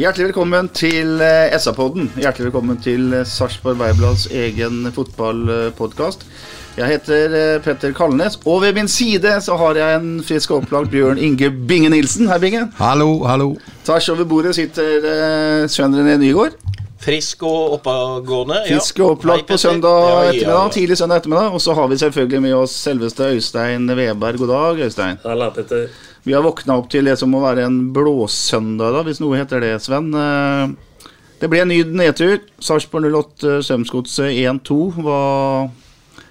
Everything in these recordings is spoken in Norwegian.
Hjertelig velkommen til eh, SA-podden. Hjertelig velkommen til eh, Sarpsborg Beiblads egen fotballpodkast. Jeg heter eh, Petter Kalnes, og ved min side så har jeg en frisk og opplagt Bjørn Inge Binge Nilsen. Hei, Binge. Hallo, hallo. Tvers over bordet sitter uh, Sven René Nygård. Frisk og oppadgående. ja. Frisk og opplagt på søndag Ja, ja, ettermiddag. ja. Tidlig søndag ettermiddag. Og så har vi selvfølgelig med oss selveste Øystein Veberg. God dag, Øystein. Halla, Petter. Vi har våkna opp til det som må være en blåsøndag, da, hvis noe heter det, Sven. Eh, Det ble en ny nedtur. Sarpsborg 08, Strømsgodset 1-2. Hva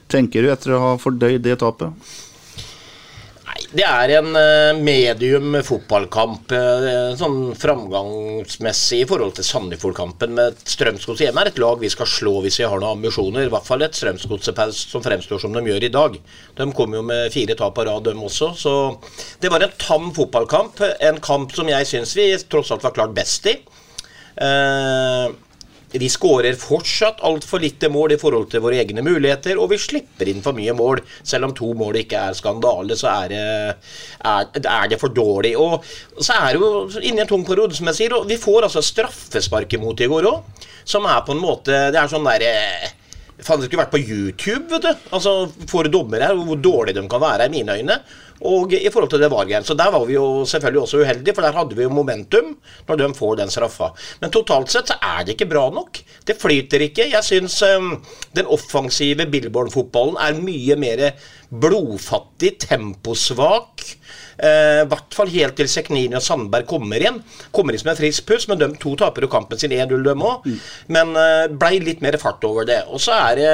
tenker du etter å ha fordøyd det tapet? Det er en eh, medium fotballkamp, eh, sånn framgangsmessig i forhold til Sandefjord-kampen. med Strømsgodset hjemme er et lag vi skal slå hvis vi har noen ambisjoner. I hvert fall et Strømsgodset som fremstår som de gjør i dag. De kom jo med fire tap på rad, dem også. Så det var en tam fotballkamp. En kamp som jeg syns vi tross alt var klart best i. Eh, vi skårer fortsatt altfor lite mål i forhold til våre egne muligheter, og vi slipper inn for mye mål. Selv om to mål ikke er skandale, så er det, er, er det for dårlig. Og så er det jo inni en tung periode, som jeg sier, og vi får altså straffespark imot i går òg, som er på en måte Det er sånn derre Faen, det skulle vært på YouTube, vet du. Altså, For dommere hvor dårlige de kan være, i mine øyne. Og i forhold til det var-greien. Så der var vi jo selvfølgelig også uheldige, for der hadde vi jo momentum når de får den straffa. Men totalt sett så er det ikke bra nok. Det flyter ikke. Jeg syns um, den offensive Billborn-fotballen er mye mer blodfattig, temposvak. I hvert fall helt til Seknini og Sandberg kommer inn. Kommer inn som en frisk puss, men de to taper jo kampen sin 1-0, de òg. Men uh, blei litt mer fart over det. Og så er det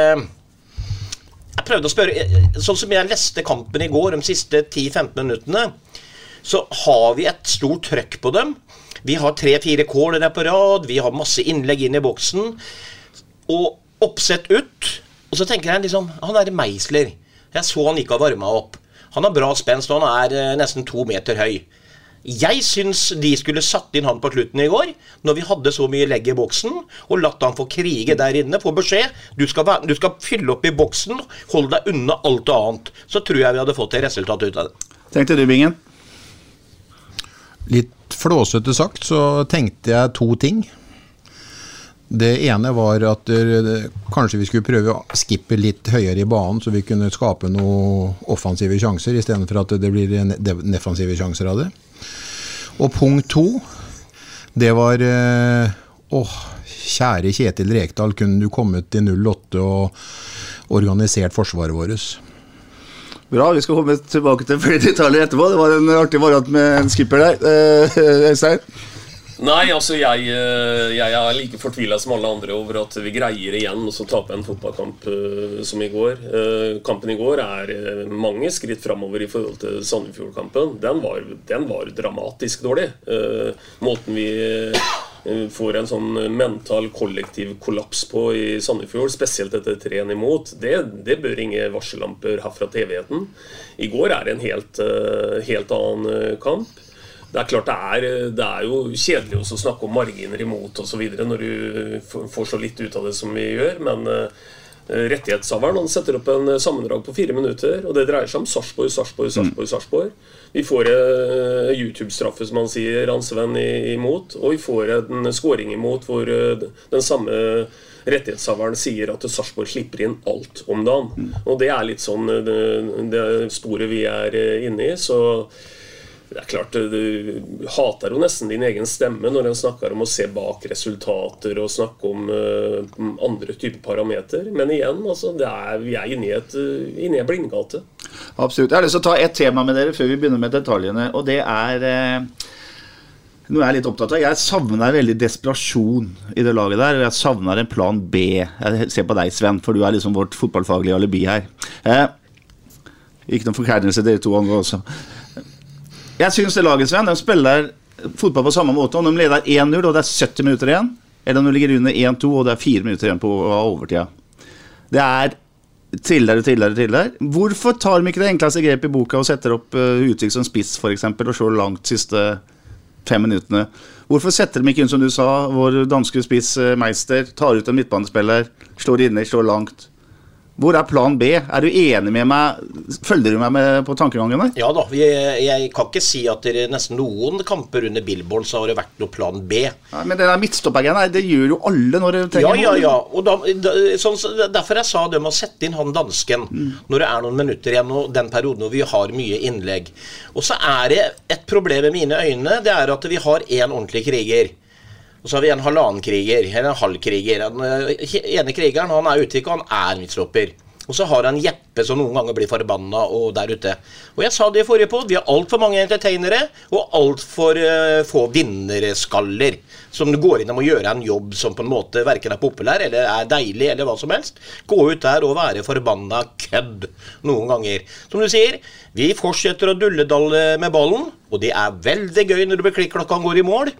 Jeg prøvde å spørre eh, Sånn som jeg leste kampen i går, de siste 10-15 minuttene, så har vi et stort trøkk på dem. Vi har tre-fire cornere på rad, vi har masse innlegg inn i boksen. Og oppsett ut. Og så tenker jeg liksom Han er Meisler. Jeg så han ikke har varma opp. Han har bra spenst, og han er eh, nesten to meter høy. Jeg syns de skulle satt inn han på slutten i går, når vi hadde så mye legg i boksen, og latt han få krige der inne. Få beskjed. Du skal, være, du skal fylle opp i boksen, hold deg unna alt annet. Så tror jeg vi hadde fått et resultat ut av det. Tenkte du, Bingen? Litt flåsete sagt så tenkte jeg to ting. Det ene var at kanskje vi skulle prøve å skippe litt høyere i banen, så vi kunne skape noen offensive sjanser, istedenfor at det blir defensive sjanser av det. Og punkt to, det var eh, Åh, kjære Kjetil Rekdal, kunne du kommet til 08 og organisert forsvaret vårt? Bra, vi skal komme tilbake til flere detaljer etterpå. Det var en artig variant med en skipper der. Eh, Øystein? Nei, altså jeg, eh, jeg er like fortvila som alle andre over at vi greier igjen å tape en fotballkamp eh, som i går. Eh, kampen i går er mange skritt framover i forhold til Sandefjord-kampen. Den, den var dramatisk dårlig. Måten vi får en sånn mental kollektiv kollaps på i Sandefjord, spesielt etter 3-1 imot, det, det bør ringe varsellamper herfra til evigheten. I går er det en helt, helt annen kamp. Det er klart det er, det er jo kjedelig å snakke om marginer imot osv. når du får så litt ut av det som vi gjør, men eh, rettighetshaveren han setter opp en eh, sammendrag på fire minutter, og det dreier seg om Sarpsborg, Sarpsborg, Sarpsborg. Sarpsborg. Vi får en YouTube-straffe, som han sier, Ransvenn imot, og vi får en scoring imot hvor eh, den samme rettighetshaveren sier at Sarpsborg slipper inn alt om dagen. Og det er litt sånn eh, det, det sporet vi er eh, inne i. så Det er klart, Du hater jo nesten din egen stemme når en snakker om å se bak resultater og snakke om uh, andre typer parameter. Men igjen, altså, er, vi er inne i, et, uh, inne i en blindgate. Absolutt. Jeg har lyst til å ta ett tema med dere før vi begynner med detaljene. Og det er uh, noe jeg er litt opptatt av. Jeg savner veldig desperasjon i det laget der. Og jeg savner en plan B. Jeg ser på deg, Sven, for du er liksom vårt fotballfaglige alibi her. Eh, ikke noen forkleinelse, dere to andre også. Jeg syns det laget, Sven, de spiller fotball på samme måte. Om de leder 1-0 og det er 70 minutter igjen, eller om de ligger under 1-2 og det er 4 minutter igjen på overtida. Det er triller og triller og triller. Hvorfor tar de ikke det enkleste grepet i boka og setter opp uh, uttrykk som spiss f.eks. og slår langt siste fem minuttene. Hvorfor setter de ikke inn, som du sa, vår danske spiss eh, Meister, tar ut en midtbanespiller, slår inne, slår langt? Hvor er plan B? Er du enig med meg? Følger du meg med på tankegangene? Ja da. Jeg, jeg kan ikke si at det nesten noen kamper under Billborn så har det vært noe plan B. Ja, men der midtstoppergreia, det gjør jo alle når det trenger Ja, ja, ja. Og da, da, sånn, derfor jeg sa det med å sette inn han dansken mm. når det er noen minutter igjen, og den perioden hvor vi har mye innlegg. Og så er det et problem i mine øyne, det er at vi har én ordentlig kriger. Og så har vi en halvannen kriger, eller en halvkriger. Den eh, ene krigeren han er og han er midtstopper. Og så har han Jeppe som noen ganger blir forbanna og der ute. Og jeg sa det i forrige pod, vi har altfor mange entertainere og altfor uh, få vinnerskaller. Som går inn og må gjøre en jobb som på en måte verken er populær eller er deilig eller hva som helst. Gå ut der og være forbanna kødd noen ganger. Som du sier, vi fortsetter å dulledalle med ballen, og det er veldig gøy når klokka går i mål.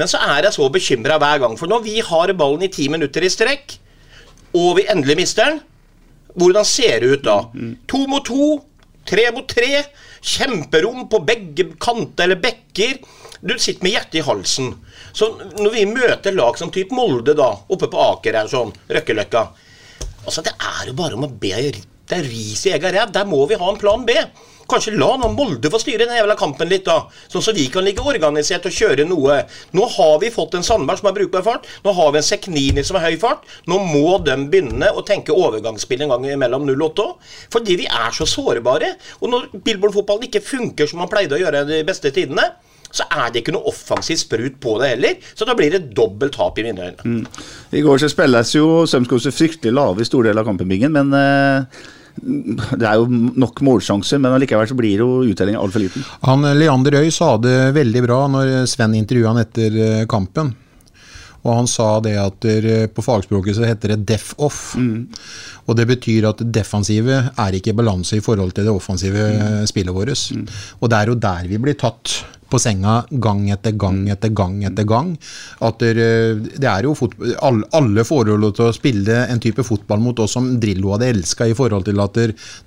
Men så er jeg så bekymra hver gang. For når vi har ballen i ti minutter i strekk, og vi endelig mister den hvordan ser det ut da? To mot to, tre mot tre. Kjemperom på begge kanter eller bekker. Du sitter med hjertet i halsen. Så når vi møter lag som type Molde, da, oppe på Aker her, sånn, Røkkeløkka Altså, det er jo bare om å be Det er ris i egen ræv. Der må vi ha en plan B. Kanskje la nå Molde få styre den jævla kampen litt, da. Sånn så vi kan ligge organisert og kjøre noe. Nå har vi fått en Sandberg som har brukbar fart. Nå har vi en Seknini som har høy fart. Nå må de begynne å tenke overgangsspill en gang imellom 08 òg. Fordi vi er så sårbare. Og når Billboard-fotballen ikke funker som man pleide å gjøre de beste tidene, så er det ikke noe offensiv sprut på det heller. Så da blir det dobbelt tap i mine øyne. Mm. I går så spilles jo Strømskog fryktelig lave i store deler av kampen, men eh det er jo nok målsjanser, men allikevel så blir jo uttellinga altfor liten. Han, Leander Øy sa det veldig bra når Sven intervjua han etter eh, kampen. Og han sa det at på fagspråket så heter det def off. Mm. Og det betyr at det defensive er ikke i balanse i forhold til det offensive mm. spillet vårt. Mm. Og det er jo der vi blir tatt på senga gang etter gang etter gang etter gang. At det er jo alle, alle forhold til å spille en type fotball mot oss som Drillo hadde elska, i forhold til at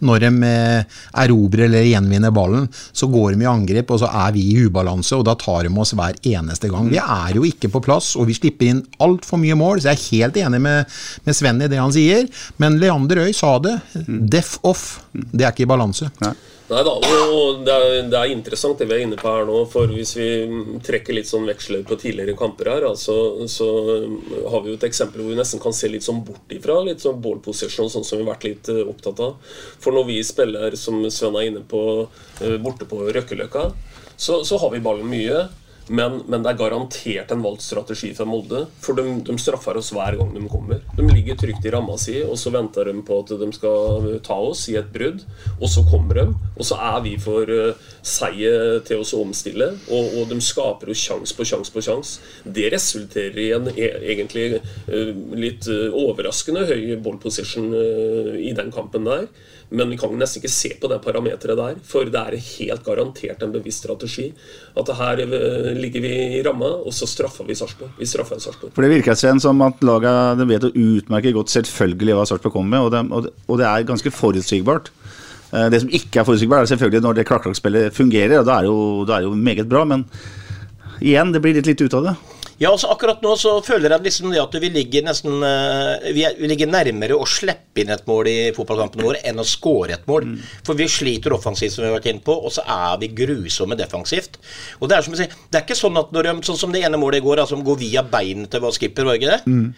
når de eh, erobrer eller gjenvinner ballen, så går de i angrep, og så er vi i ubalanse, og da tar de oss hver eneste gang. Vi er jo ikke på plass, og vi slipper inn altfor mye mål, så jeg er helt enig med, med Sven i det han sier. Men Leander Øy sa det. Def off. Det er ikke i balanse. Nei. Nei da, og det er, det er, interessant det vi er inne på her nå. For hvis vi trekker litt sånn veksler på tidligere kamper her, altså, så har vi jo et eksempel hvor vi nesten kan se litt sånn bort ifra. Litt sånn ball position, sånn som vi har vært litt uh, opptatt av. For når vi spiller, som Sven er inne på, uh, borte på Røkkeløkka, så, så har vi ballen mye. Men, men, det er garantert en valgt strategi fra Molde. For de, de, straffer oss hver gang de kommer. De ligger trygt i ramma si, og så venter de på at de skal ta oss i et brudd. Og så kommer de, og så er vi for uh, seige til oss å omstille. Og, og de skaper jo sjanse på sjanse på sjanse. Det resulterer i en e egentlig uh, litt uh, overraskende høy ball position i den kampen der. Men vi kan nesten ikke se på det parameteret der, for det er helt garantert en bevisst strategi. At her eh, ligger vi i ramma, og så straffer vi Sarpsborg. Vi straffer Sarpsborg. For Det virker Sven, som at laget vet å utmerke godt selvfølgelig hva Sarpsborg kommer med, og det, og det, er ganske forutsigbart. Eh, det som ikke er forutsigbart, er selvfølgelig når det klakk-klakk-spillet fungerer, og da er, jo, er det jo meget bra. Men igjen, det blir litt lite ut av det. Ja, altså Akkurat nå så føler jeg liksom det at vi ligger nesten uh, vi, er, vi, ligger nærmere å slippe inn et mål i fotballkampene våre enn å skåre et mål. Mm. For vi sliter offensivt, som vi har vært inne på, og så er vi grusomme defensivt. Og Det er som å si, det er ikke sånn at når de, sånn som det ene målet i går, altså, går via beinet til skipper, var ikke det? Mm.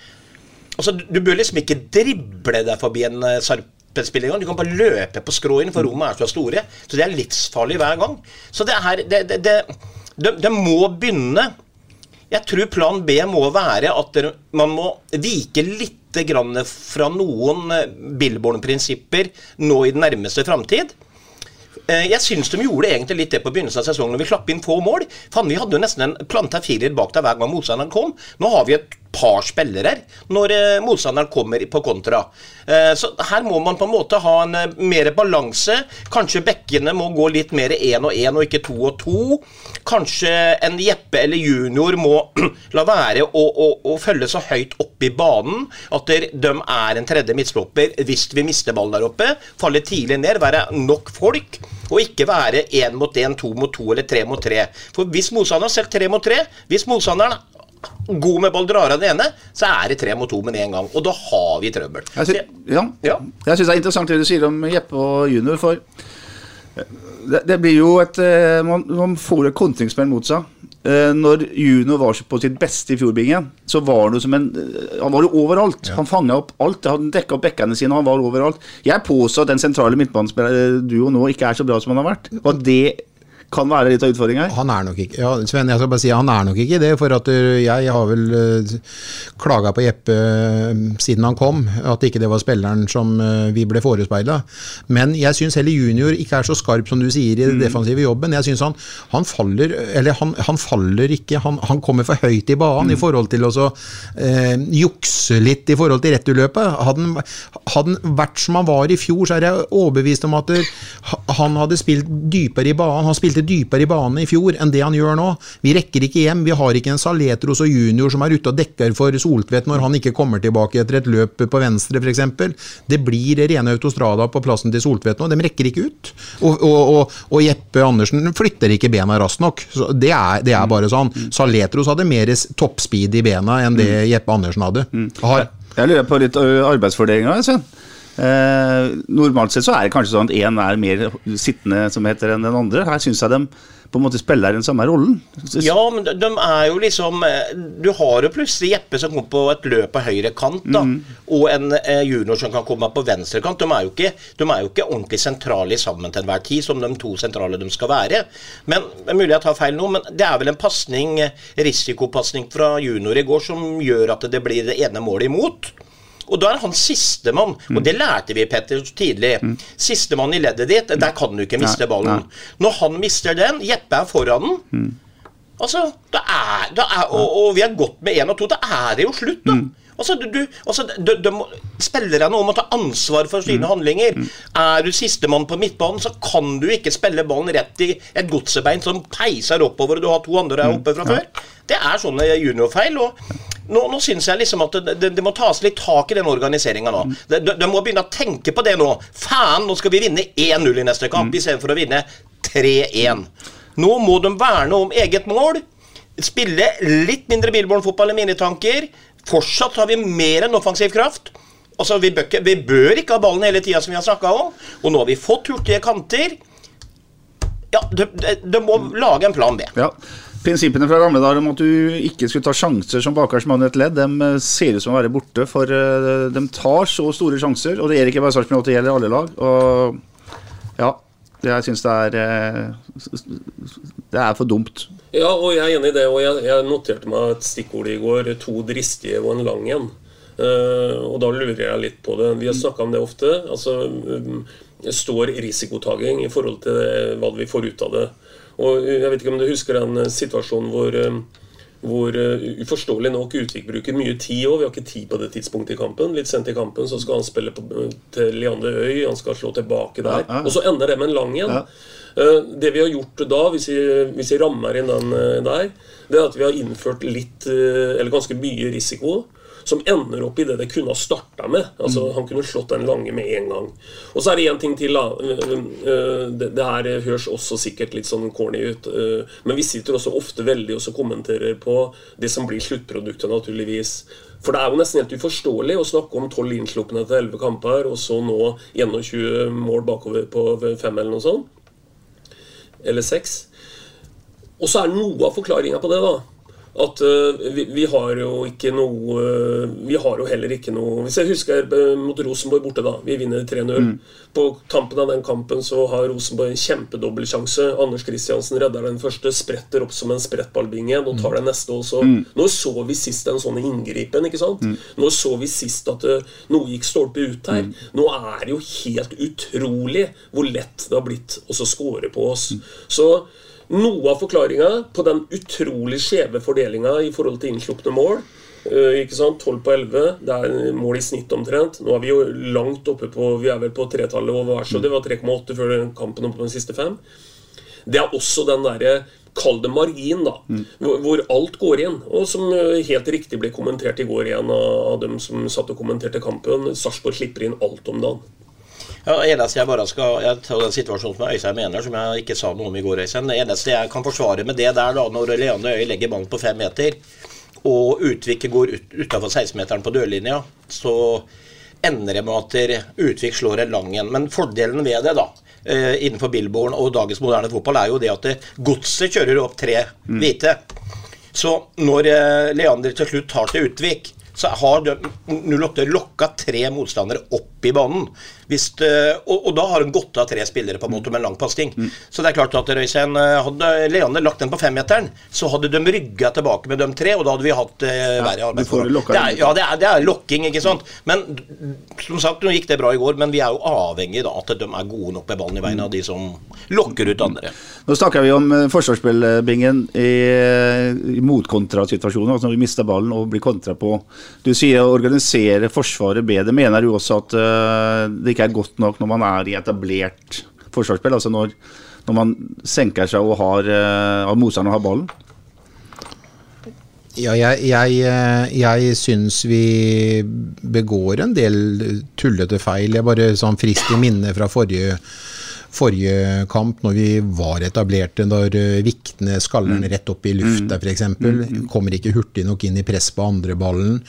Altså, du, bør liksom ikke drible deg forbi en uh, Sarp. Du kan bare løpe på skrå inn, for rommene er så store. Så det er livsfarlig hver gang. Så det er det, det, det, det, det må begynne Jeg tror plan B må være at man må vike litt fra noen eh, Billborn-prinsipper nå i den nærmeste framtid. Eh, Jeg syns de gjorde egentlig litt det på begynnelsen av sesongen når vi slapp inn få mål. Fan, Vi hadde jo nesten en planta firer bak der hver gang motstanderen kom. Nå har vi et par spillere når eh, motstanderen kommer på kontra. Eh, Så her må man på en måte ha en eh, mer balanse. Kanskje bekkene må gå litt mer én og én og ikke to og to. Kanskje en Jeppe eller junior må la være å, å, å følge så høyt opp i banen at de er en tredje midtstopper hvis vi mister ballen der oppe. Falle tidlig ned, være nok folk. Og ikke være én mot én, to mot to eller tre mot tre. For hvis motstanderen selv tre mot tre Hvis motstanderen god med av den ene, så er det tre mot to med en gang. Og da har vi trøbbel. Jeg sy ja. Jeg syns det er interessant det du sier om Jeppe og junior, for det, det blir jo et eh, Man, man får et kontringsspill mot seg. Eh, Når junior var på sitt beste i fjordbingen, så var han jo som en eh, Han var jo overalt. Han fanga opp alt. Han dekka opp bekkene sine, han var overalt. Jeg påstår at den sentrale midtbanespillerduoen nå ikke er så bra som han har vært. Og det kan være litt av utfordringa her. Han er nok ikke ja, Sven, jeg skal bare si han er nok ikke det. For at uh, jeg har vel uh, klaga på Jeppe uh, siden han kom, at ikke det var spilleren som vi ble forespeila. Men jeg syns heller junior ikke er så skarp som du sier i den defensive jobben. Jeg synes han, han faller Eller han, han faller ikke, han, han kommer for høyt i banen i forhold til å uh, jukse litt i forhold til returløpet. Hadde han, vært som han var i fjor, så er jeg overbevist om at han hadde spilt dypere i banen. Han spilte dypere i banen i fjor enn det han gjør nå. Vi rekker ikke hjem. Vi har ikke en Saletros og junior som er ute og dekker for Soltvedt når han ikke kommer tilbake etter et løp på venstre, f.eks. Det blir rene autostrada på plassen til Soltvedt nå. De rekker ikke ut. Og, og, og, og Jeppe Andersen flytter ikke bena raskt nok. Så det, er, det er bare sånn. Saletros hadde mer toppspeed i bena enn det Jeppe Andersen hadde. Har, Jeg lurer på litt arbeidsfordelinga, Sven. Eh, normalt sett så er det kanskje sånn at én er mer sittende som heter enn den andre. Her syns jeg de på en måte spiller den samme rollen. Ja, men de, de er jo liksom eh, Du har jo plutselig Jeppe som kommer på et løp på høyre kant, da. Og en eh, junior som kan komme på venstre kant. De er, jo ikke, de er jo ikke ordentlig sentrale sammen til enhver tid, som de to sentrale de skal være. Men det er mulig jeg tar feil nå, men det er vel en pasning, eh, risikopasning fra junior i går som gjør at det blir det ene målet imot. Og da er han sistemann, og det lærte vi Petter tidlig. Sistemann i leddet ditt, der kan du ikke miste ballen. Når han mister den, Jeppe er foran den. Altså, da er, da er, og, og vi har gått med én og to, da er det jo slutt, da. Altså, du, du, altså, de, de, Spillerne må ta ansvar for sine handlinger. Er du sistemann på midtbanen, så kan du ikke spille ballen rett i et godsebein som peiser oppover, og du har to andre der oppe fra før. Det er sånne juniorfeil. og nå, nå syns jeg liksom at det, det, det må tas litt tak i den organiseringa nå. De, de, de må begynne å tenke på det nå. Faen, nå skal vi vinne 1-0 i neste kamp istedenfor å vinne 3-1. Nå må de verne om eget mål. Spille litt mindre Billborn-fotball mine tanker Fortsatt har vi mer enn offensiv kraft. Altså, vi, bør ikke, vi bør ikke ha ballen hele tida, som vi har snakka om. Og nå har vi fått hurtige kanter. Ja, de, de, de må lage en plan B. Ja. Prinsippene fra gamle dager om at du ikke skulle ta sjanser som bakerste mann i et ledd, de eh, ser ut som å være borte. For eh, de tar så store sjanser, og det gjelder ikke bare Sarpsborg 8, det gjelder alle lag. Og ja, jeg syns det er eh, Det er for dumt. Ja, og jeg er enig i det. Og jeg, jeg noterte meg et stikkord i går. To dristige og en lang en. Og da lurer jeg litt på det. Vi har snakka om det ofte. Altså, um, står risikotaking i forhold til hva vi får ut av det. Og jeg vet ikke om du husker den eh, situasjonen hvor um, hvor eh, uforståelig nok Utvik bruker mye tid òg. Vi har ikke tid på det tidspunktet i kampen. Litt sent i kampen så skal han spille på, til Leander Øy, han skal slå tilbake der. Ja, ja. Og så ender det med en lang en. Ja. Eh, Det vi har gjort da, hvis vi, hvis vi rammer inn den eh, der, det er at vi har innført litt, eh, eller ganske mye risiko, som ender opp i det det kunne ha starta med. Altså, Han kunne slått den lange med en gang. Og så er det én ting til. da. Eh, eh, Det, det her høres også sikkert litt sånn corny ut, eh, men vi sitter også ofte veldig og så kommenterer på det som blir sluttproduktet, naturligvis. For det er jo nesten helt uforståelig å snakke om 12 innslupne til 11 kamper, og så nå 21 mål bakover på 5 eller noe sånt eller seks. Og så er noe av forklaringa på det, da. At eh, vi, vi har jo ikke noe Vi har jo heller ikke noe Hvis jeg husker eh, mot Rosenborg borte, da. Vi vinner 3-0. På tampen av den kampen så har Rosenborg en kjempedobbeltsjanse. Anders Kristiansen redder den første, spretter opp som en sprettballbinge og tar den neste også. Når så vi sist en sånn inngripen? ikke sant? Når så vi sist at eh, noe gikk stolpe ut her? Nå er det jo helt utrolig hvor lett det har blitt å så score på oss. Så noe av forklaringa på den utrolig skjeve fordelinga i forhold til innslupne mål eh, ikke sant? 12 på 11. Det er mål i snitt omtrent. Nå er vi jo langt oppe på Vi er vel på tretallet over hver, så det var 3,8 før kampen oppe på den siste fem. Det er også den derre Kall det margin, da. Hvor, hvor alt går inn. Og som eh, helt riktig ble kommentert i går igjen av, av dem som satt og kommenterte kampen. Sarpsborg slipper inn alt om dagen. Ja, det eneste jeg bare skal Jeg tar den situasjonen som Øystein mener, som jeg ikke sa noe om i går, Øystein. Det eneste jeg kan forsvare med det der, da, når Leander Øy legger ballen på fem meter, og Utvik går ut, utafor 16-meteren på dørlinja, så ender det med at Utvik slår en lang en. Men fordelen ved det, da, eh, innenfor Billborn og dagens moderne fotball, er jo det at det- godset kjører opp tre hvite. Så når eh, Leander til slutt tar til Utvik, så har de 08 lokka tre motstandere opp i banen. Hvis, det- og, og da har hun gått av tre spillere på en måte med en lang pasning. Så det er klart at Røystein, eh, hadde Leander lagt den på femmeteren, så hadde de rygga tilbake med de tre, og da hadde vi hatt eh, verre arbeidsforhold. Det er, ja, det er, det er lokking, ikke sant. Men som sagt, nå gikk det bra i går, men vi er jo avhengig da at de er gode nok med ballen i beina, de som lokker ut andre. Nå snakker vi om eh, forsvarsspillbingen i, i motkontrasituasjoner, altså når vi mister ballen og blir kontra på. Du sier å organisere Forsvaret bedre. Mener du også at uh, det ikke er godt nok når man er i etablert forsvarsspill? Altså når, når man senker seg og har, uh, motstanderen har ballen? Ja, jeg, jeg, eh, jeg syns vi begår en del tullete feil. Jeg bare sånn frist i minne fra forrige, forrige kamp, når vi var etablerte, når eh, viktene skaller den rett opp i lufta f.eks. Kommer ikke hurtig nok inn i press på andreballen.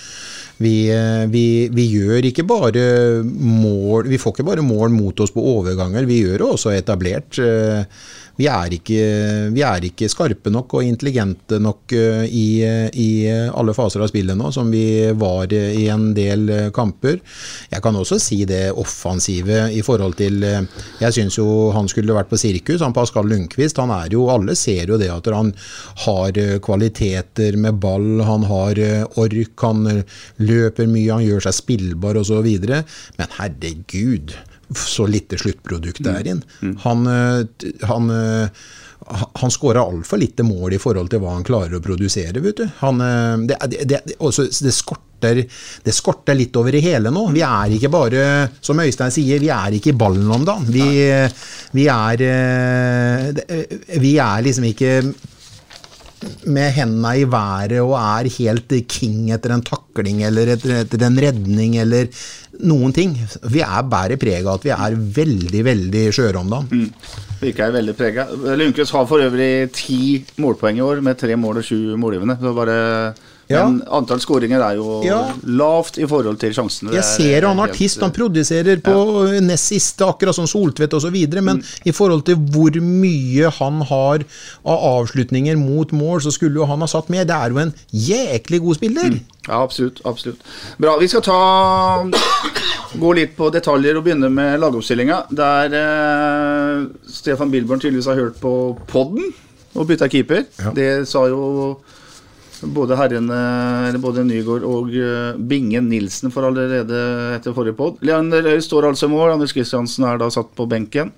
Vi, eh, vi, vi gjør ikke bare mål Vi får ikke bare mål mot oss på overganger, vi gjør det også etablert. Eh, Vi er, ikke, vi er ikke skarpe nok og intelligente nok i, i alle faser av spillet nå, som vi var i en del kamper. Jeg kan også si det offensive i forhold til Jeg syns jo han skulle vært på sirkus, han Pascal Lundqvist. Han er jo, alle ser jo det at han har eh, kvaliteter med ball, han har eh, ork, han eh, løper mye, han gjør seg spillbar osv. Men herregud, så lite sluttprodukt det er inn. Han, eh, han eh, han skåra altfor lite mål i forhold til hva han klarer å produsere. vet du. Han, eh, det, det, det, også, det, skorter, det skorter litt over i hele nå. Vi er ikke bare, som Øystein sier, vi er ikke i ballen om dagen. Vi, vi, er, eh, vi er liksom ikke med hendene i været og er helt king etter en takling eller etter, etter en redning eller noen ting. Vi er bærer preg av at vi er veldig, veldig skjøre om dagen. Virker jeg veldig prega. Lundqvist har for øvrig ti målpoeng i år, med tre mål og sju målgivende. Så bare Ja. Men antall skåringer er jo Ja. lavt i forhold til sjansene. Jeg er ser han helt- artist, han produserer på nest siste, akkurat som Soltvedt osv., men i forhold til hvor mye han har av avslutninger mot mål, så skulle jo han ha satt mer. Det er jo en jæklig god spiller. Ja, absolutt. absolutt. Bra. Vi skal ta gå litt på detaljer og begynne med lagoppstillinga. Der eh, Stefan Bilborn tydeligvis har hørt på podden og bytta keeper. Ja. Det sa jo både herrene, eller både Nygaard og eh, Bingen Nilsen for allerede etter forrige pod. Leander Øy står altså i mål. Anders Kristiansen er da satt på benken.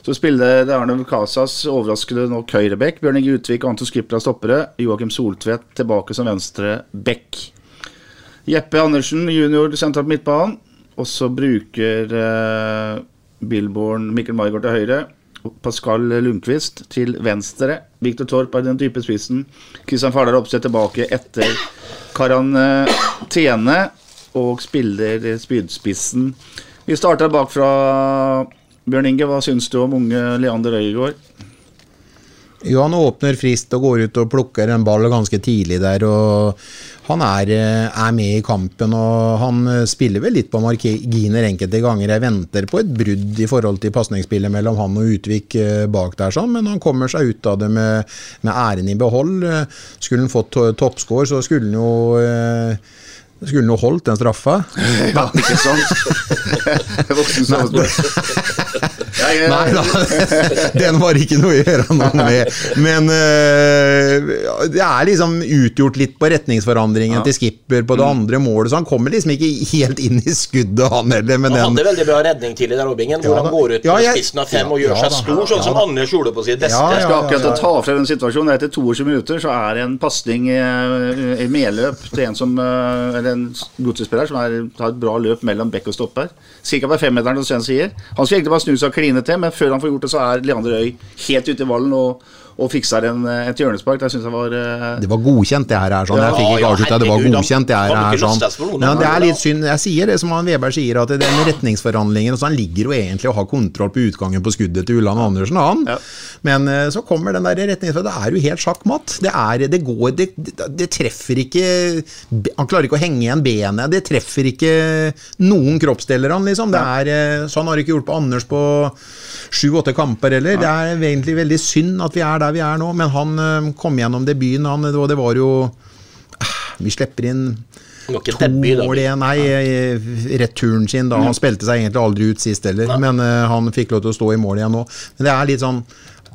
Så spiller det Arne Casas overraskende nok høyrebekk. Bjørn Inge Utvik og Anton Skripla stoppere. Joakim Soltvedt tilbake som venstre bekk. Jeppe Andersen junior sentralt midtbanen. Og så bruker eh, Billborn Mikkel Margaard til høyre. Pascal Lundqvist til venstre. Viktor Torp er den type spissen. Kristian Fardal Opseth tilbake etter karantene. Og spiller spydspissen. Vi starter bakfra. Bjørn Inge, hva syns du om unge Leander Øygaard? Jo, han åpner frist og går ut og plukker en ball ganske tidlig der. og Han er, eh, er med i kampen og han eh, spiller vel litt på marginer enkelte ganger. Jeg venter på et brudd i forhold til pasningsspillet mellom han og Utvik eh, bak der, sånn, men han kommer seg ut av det med, med æren i behold. Skulle han fått to- toppscore, så skulle han jo skulle jo holdt den straffa. Ja, ikke sant? Voksen Nei da, den var ikke noe å gjøre noe med. Men eh, det er liksom utgjort litt på retningsforandringen til skipper på det Mm. andre målet, så han kommer liksom ikke helt inn i skuddet, han heller. Men Han den, hadde veldig bra redning tidlig der, Robbingen, hvor Ja, han går ut Ja, jeg- spissen av fem og gjør ja, seg stor, sånn Ja, som andre Anders gjorde på sitt beste. Ja, Jeg ja, skal akkurat ta fra den situasjonen. Etter 22 minutter så er det en pasning i, i medløp til en som eh, Eller en godsespiller som er, har et bra løp mellom bekk og stopper. Cirka på femmeteren, som Sven sier. Han skulle egentlig bare snu seg og kline til, men før han får gjort det, så er Leander Øy helt ute i vallen og, og fikser en, et hjørnespark. Det syns jeg var uh... det var godkjent, det her. er sånn. Jeg fikk ikke ja, avslutta, det var godkjent. det her er ikke sånn. Men det er litt synd. Jeg sier det som han Weber sier, at den retningsforhandlingen så Han ligger jo egentlig og har kontroll på utgangen på skuddet til Ulland Andersen, han. Ja. Men eh, så kommer den der retningsforhandlingen. Det er jo helt sjakkmatt. Det, er, det går det, det, treffer ikke Han klarer ikke å henge igjen benet. Det treffer ikke noen kroppsdeler, han, liksom. Det er, eh, sånn har det ikke gjort på Anders på sju-åtte kamper heller. Det er egentlig veldig synd at vi er der vi er nå, men han eh, kom gjennom debuten, han, og det var jo ah, Vi slipper inn to mål igjen. Nei, eh, returen sin, da. Han spilte seg egentlig aldri ut sist heller, men eh, han fikk lov til å stå i mål igjen nå. Men det er litt sånn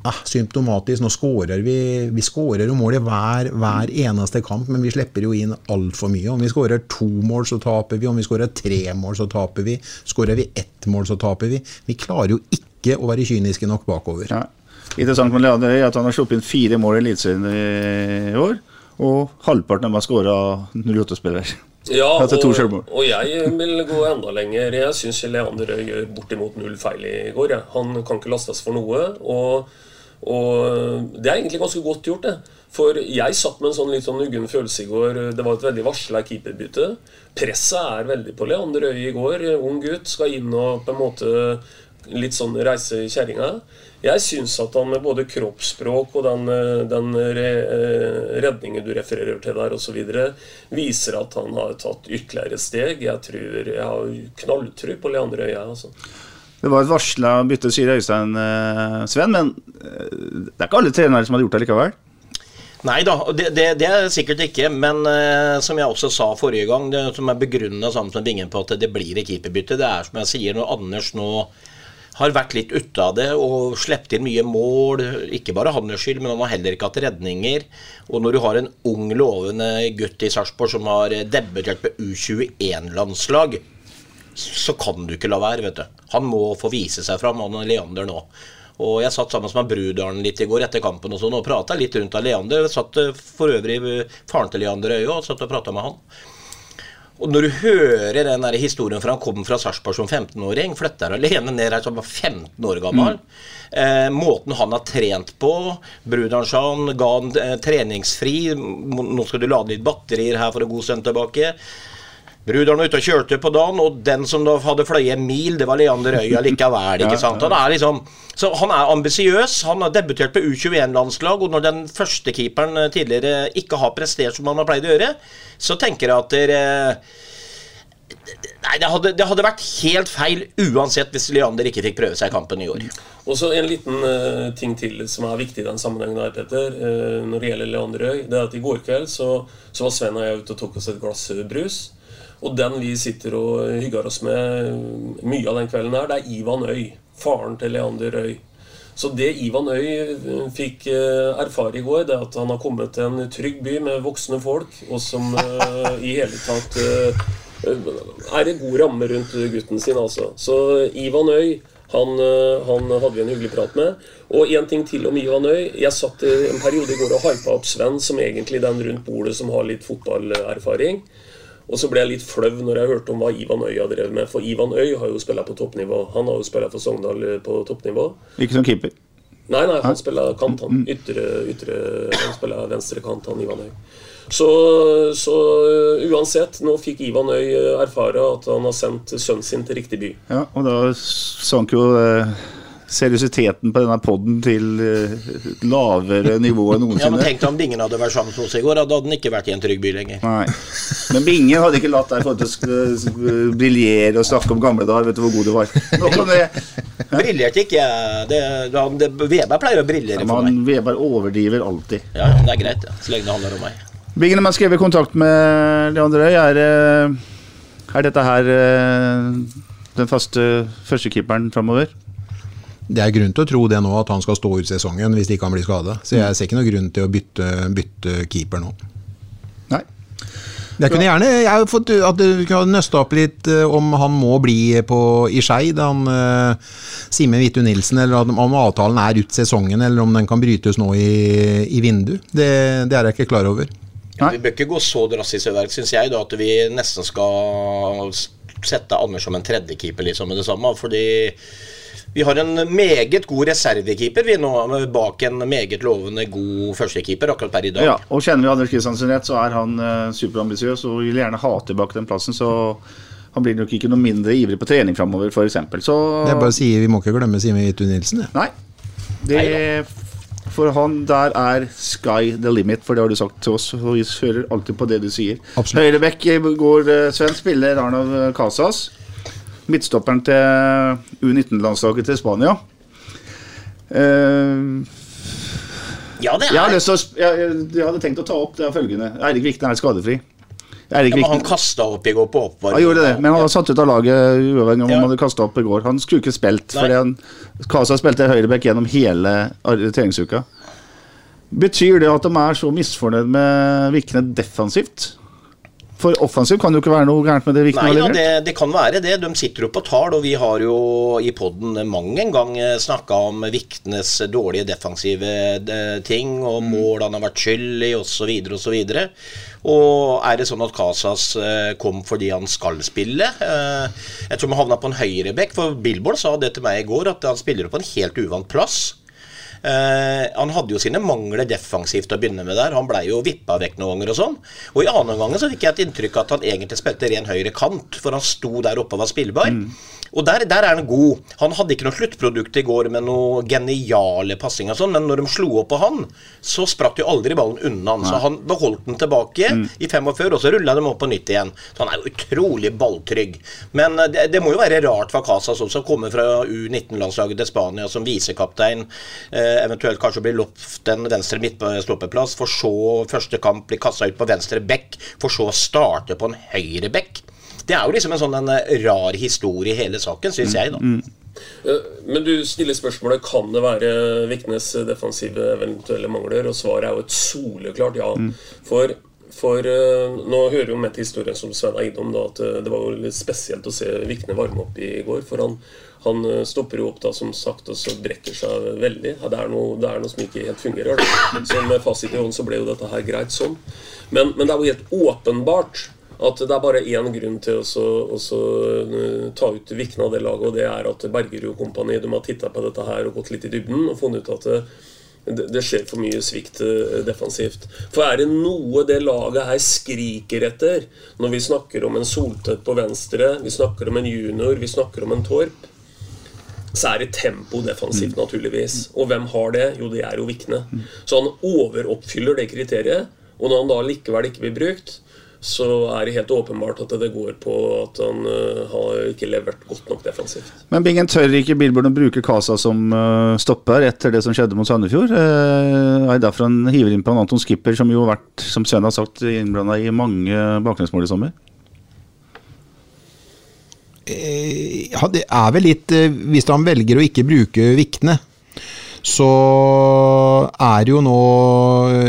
ah, symptomatisk. Nå skårer vi Vi skårer jo mål i hver, hver eneste kamp, men vi slipper jo inn altfor mye. Om vi skårer to mål, så taper vi. Om vi skårer tre mål, så taper vi. Skårer vi ett mål, så taper vi. Vi klarer jo ikke å være kyniske nok bakover. ja. Interessant med Leander er at han har sluppet inn fire mål i Eliteserien i år. Og halvparten av dem har skåra 08-spillere. Ja, Altså og, og jeg vil gå enda lenger. Jeg syns Leander gjør bortimot null feil i går. Jeg. Han kan ikke lastes for noe. Og, og det er egentlig ganske godt gjort, det. For jeg satt med en sånn litt sånn uggen følelse i går. Det var et veldig varsla keeperbytte. Presset er veldig på Leander Øye i går. Ung gutt skal inn og på en måte litt sånn reisekjerringa. Jeg syns at han med både kroppsspråk og den, eh, den re, eh, redningen du refererer til der osv., viser at han har tatt ytterligere steg. Jeg tror jeg har knalltro på Leander Øya. Altså. Det var et varsla bytte, sier Øystein eh, Sven, men det er ikke alle trenere som hadde gjort det likevel. Nei da, det, det, det er sikkert ikke. Men eh, som jeg også sa forrige gang, det som er begrunna sammen med Bingen på at det blir et keeperbytte, det er som jeg sier, når Anders nå har vært litt ute av det og sluppet inn mye mål. Ikke bare hans skyld, men han har heller ikke hatt redninger. Og når du har en ung, lovende gutt i Sarpsborg som har debutert på U21-landslag, så kan du ikke la være, vet du. Han må få vise seg fram, han og Leander nå. Og jeg satt sammen med Brudalen litt i går etter kampen og sånn, og prata litt rundt av Leander. Jeg satt eh, for øvrig faren til Leander Øye og satt og prata med han. Og når du hører den der historien fra han kom fra Sarpsborg som 15-åring, flytter alene ned her som var 15 år gammel. Eh, måten han har trent på han ga han eh, treningsfri. Nå skal du lade litt batterier her for en god stund tilbake. Brudalen var ute og kjørte på dagen, og den som da hadde fløyet en mil, det var Leander Øya likevel. ikke sant? Han er liksom, så han er ambisiøs. Han har debutert på U21-landslag, og når den første keeperen eh, tidligere ikke har prestert som han har pleid å gjøre, så tenker jeg at dere Nei, det hadde, det hadde vært helt feil uansett hvis Leander ikke fikk prøve seg i kampen i år. Og så En liten uh, ting til som er viktig i den sammenhengen her, Petter, uh, når det gjelder Leander Øy. Det er at I går kveld så, så var Sven og jeg ute og tok oss et glass eh, brus. Og den vi sitter og hygger oss med mye av den kvelden her, det er Ivan Øy. Faren til Leander Øy. Så det Ivan Øy eh, fikk eh, erfare i går, det er at han har kommet til en trygg by med voksne folk, og som eh, i hele tatt er en god ramme rundt gutten sin, altså. Så Ivan Øy han, han hadde vi en hyggelig prat med. Og en ting til om Ivan Øy. Jeg satt i en periode i går og hypa opp Sven som egentlig den rundt bordet som har litt fotballerfaring. Og så ble jeg litt flau når jeg hørte om hva Ivan Øy har drevet med. For Ivan Øy har jo spilt på toppnivå. Han har jo spilt for Sogndal eh, på toppnivå. Ikke som keeper. Nei, nei, han spiller kant, han. Ytre, ytre Han spiller venstre kant, han Ivan Øy. Så, så uh, uansett, nå fikk Ivan Øy uh, erfare at han har sendt sønnen sin til riktig by. Ja, og da sank jo eh, seriøsiteten på denne poden til eh, lavere nivå enn Ja, men. Tenk om Bingen hadde vært sammen med oss i går, hadde han ikke vært i en trygg by lenger. Nei. Men Bingen hadde ikke latt deg få til å sk- briljere og snakke om gamle dager. Vet du hvor god du var. Nok om det. Briljerte ikke jeg. Det, det, Weber pleier å briljere for meg. Weber overdriver alltid. Ja, ja, det er greit, ja. Så lenge det handler om meg. Bingen, har man skrev kontakt med Leander Øy, er, eh, er dette her eh, den faste førstekeeperen framover? Det er grunn til å tro det nå, at han skal stå ut sesongen hvis ikke han blir skada. Så jeg ser ikke noe grunn til å bytte, bytte keeper nå. Nei. Jeg kunne gjerne jeg har fått at du kunne nøste opp litt eh, om han må bli på, i Skeid, han uh, Simen Hvittu Nilsen, eller om, om avtalen er ut sesongen, eller om den kan brytes nå i, i vindu. Det, det er jeg ikke klar over. Vi bør ikke gå så drastisk til verks, syns jeg, da, at vi nesten skal sette Anders som en tredjekeeper liksom, med det samme. Fordi vi har en meget god reservekeeper vi nå, bak en meget lovende god førstekeeper akkurat per i dag. Ja, og Kjenner vi Anders Kristiansen rett, så er han eh, superambisiøs og vil gjerne ha tilbake den plassen. Så han blir nok ikke noe mindre ivrig på trening framover, f.eks. Så Jeg bare sier Vi må ikke glemme Simen Hvittu Nilsen. jeg. Nei. Det, for han der er sky the limit, for det har du sagt til oss. Og vi hører alltid på det du sier. Absolutt. Høyrebekk går eh, Sven spiller Arnav Casas. Midtstopperen til U19-landslaget til Spania. Uh, Ja, det jeg, er lyst å, jeg, jeg hadde tenkt å ta opp det følgende. Eirik Vikne er skadefri. Erik ja, men Han kasta opp i går på oppvarming. han gjorde det, men han var satt ut av laget uavhengig om Ja. han hadde kasta opp i går. Han skulle ikke spilt, han Casa spilte høyreback gjennom hele treningsuka. Betyr det at de er så misfornøyd med Vikne defensivt? For offensiv kan det jo ikke være noe gærent med det Vikne har levert. det, det kan være det. De sitter jo på tall, og vi har jo i poden mang en gang snakka om Viknes dårlige defensive eh, ting, og Mm. mål han har vært skyld i, osv., osv. Og er det sånn at Casas eh, kom fordi han skal spille? Eh, Jeg tror vi havna på en høyrebekk, for Billboard sa det til meg i går, at han spiller på en helt uvant plass. Eh, han hadde jo sine mangler defensivt å begynne med der. Han blei jo vippa vekk noen ganger og sånn. Og i andre omgang så fikk jeg et inntrykk at han egentlig spilte ren høyre kant, for han sto der oppe og var spillbar. Og der, der er han god. Han hadde ikke noe sluttprodukt i går med noe geniale passinger og sånn, men når de slo opp på han, så spratt jo aldri ballen unna han. Så han beholdt den tilbake i 45, og så rulla de opp på nytt igjen. Så han er jo utrolig balltrygg. Men eh, det, det må jo være rart for Casas også, å komme fra U19-landslaget til Spania som visekaptein, eh, eventuelt kanskje bli lovt en venstre midtstoppeplass, for så første kamp bli kassa ut på venstre bekk, for så å starte på en høyre bekk. Det er jo liksom en sånn en eh, rar historie i hele saken, syns jeg, da. Eh, Men du stiller spørsmålet kan det være Viknes defensive eventuelle mangler, og svaret er jo et soleklart ja. For, for eh, nå hører jo med til historien som Svein er innom, da, at eh, det var jo litt spesielt å se Vikne varme opp i går. For han, han eh, stopper jo opp da, som sagt, og så brekker seg veldig. Det, er noe, det er noe som ikke helt fungerer. Da. Så med fasit i hånd så ble jo dette her greit sånn. Men, men det er jo helt åpenbart at det er bare én grunn til å eh, ta ut Vikne av det laget, og det er at Bergerud kompani de har titta på dette her og gått litt i dybden og funnet ut at det, det, det skjer for mye svikt eh, defensivt. For er det noe det laget her skriker etter, når vi snakker om en Soltøtt på venstre, vi snakker om en junior, vi snakker om en Torp, så er det tempo defensivt, naturligvis. Og hvem har det? Jo, det er jo Vikne. Så han overoppfyller det kriteriet. Og når han da likevel ikke blir brukt, så er det helt åpenbart at det går på at han uh, har ikke levert godt nok defensivt. Men Bingen tør ikke Bilburn å bruke Casa som uh, stopper etter det som skjedde mot Sandefjord. Uh, er det derfor han hiver inn på en Anton Skipper, som jo har vært, som Sven har sagt, innblanda i mange baklengsmål i sommer? Eh, det er vel litt eh, Hvis han velger å ikke bruke Vikne, så er jo nå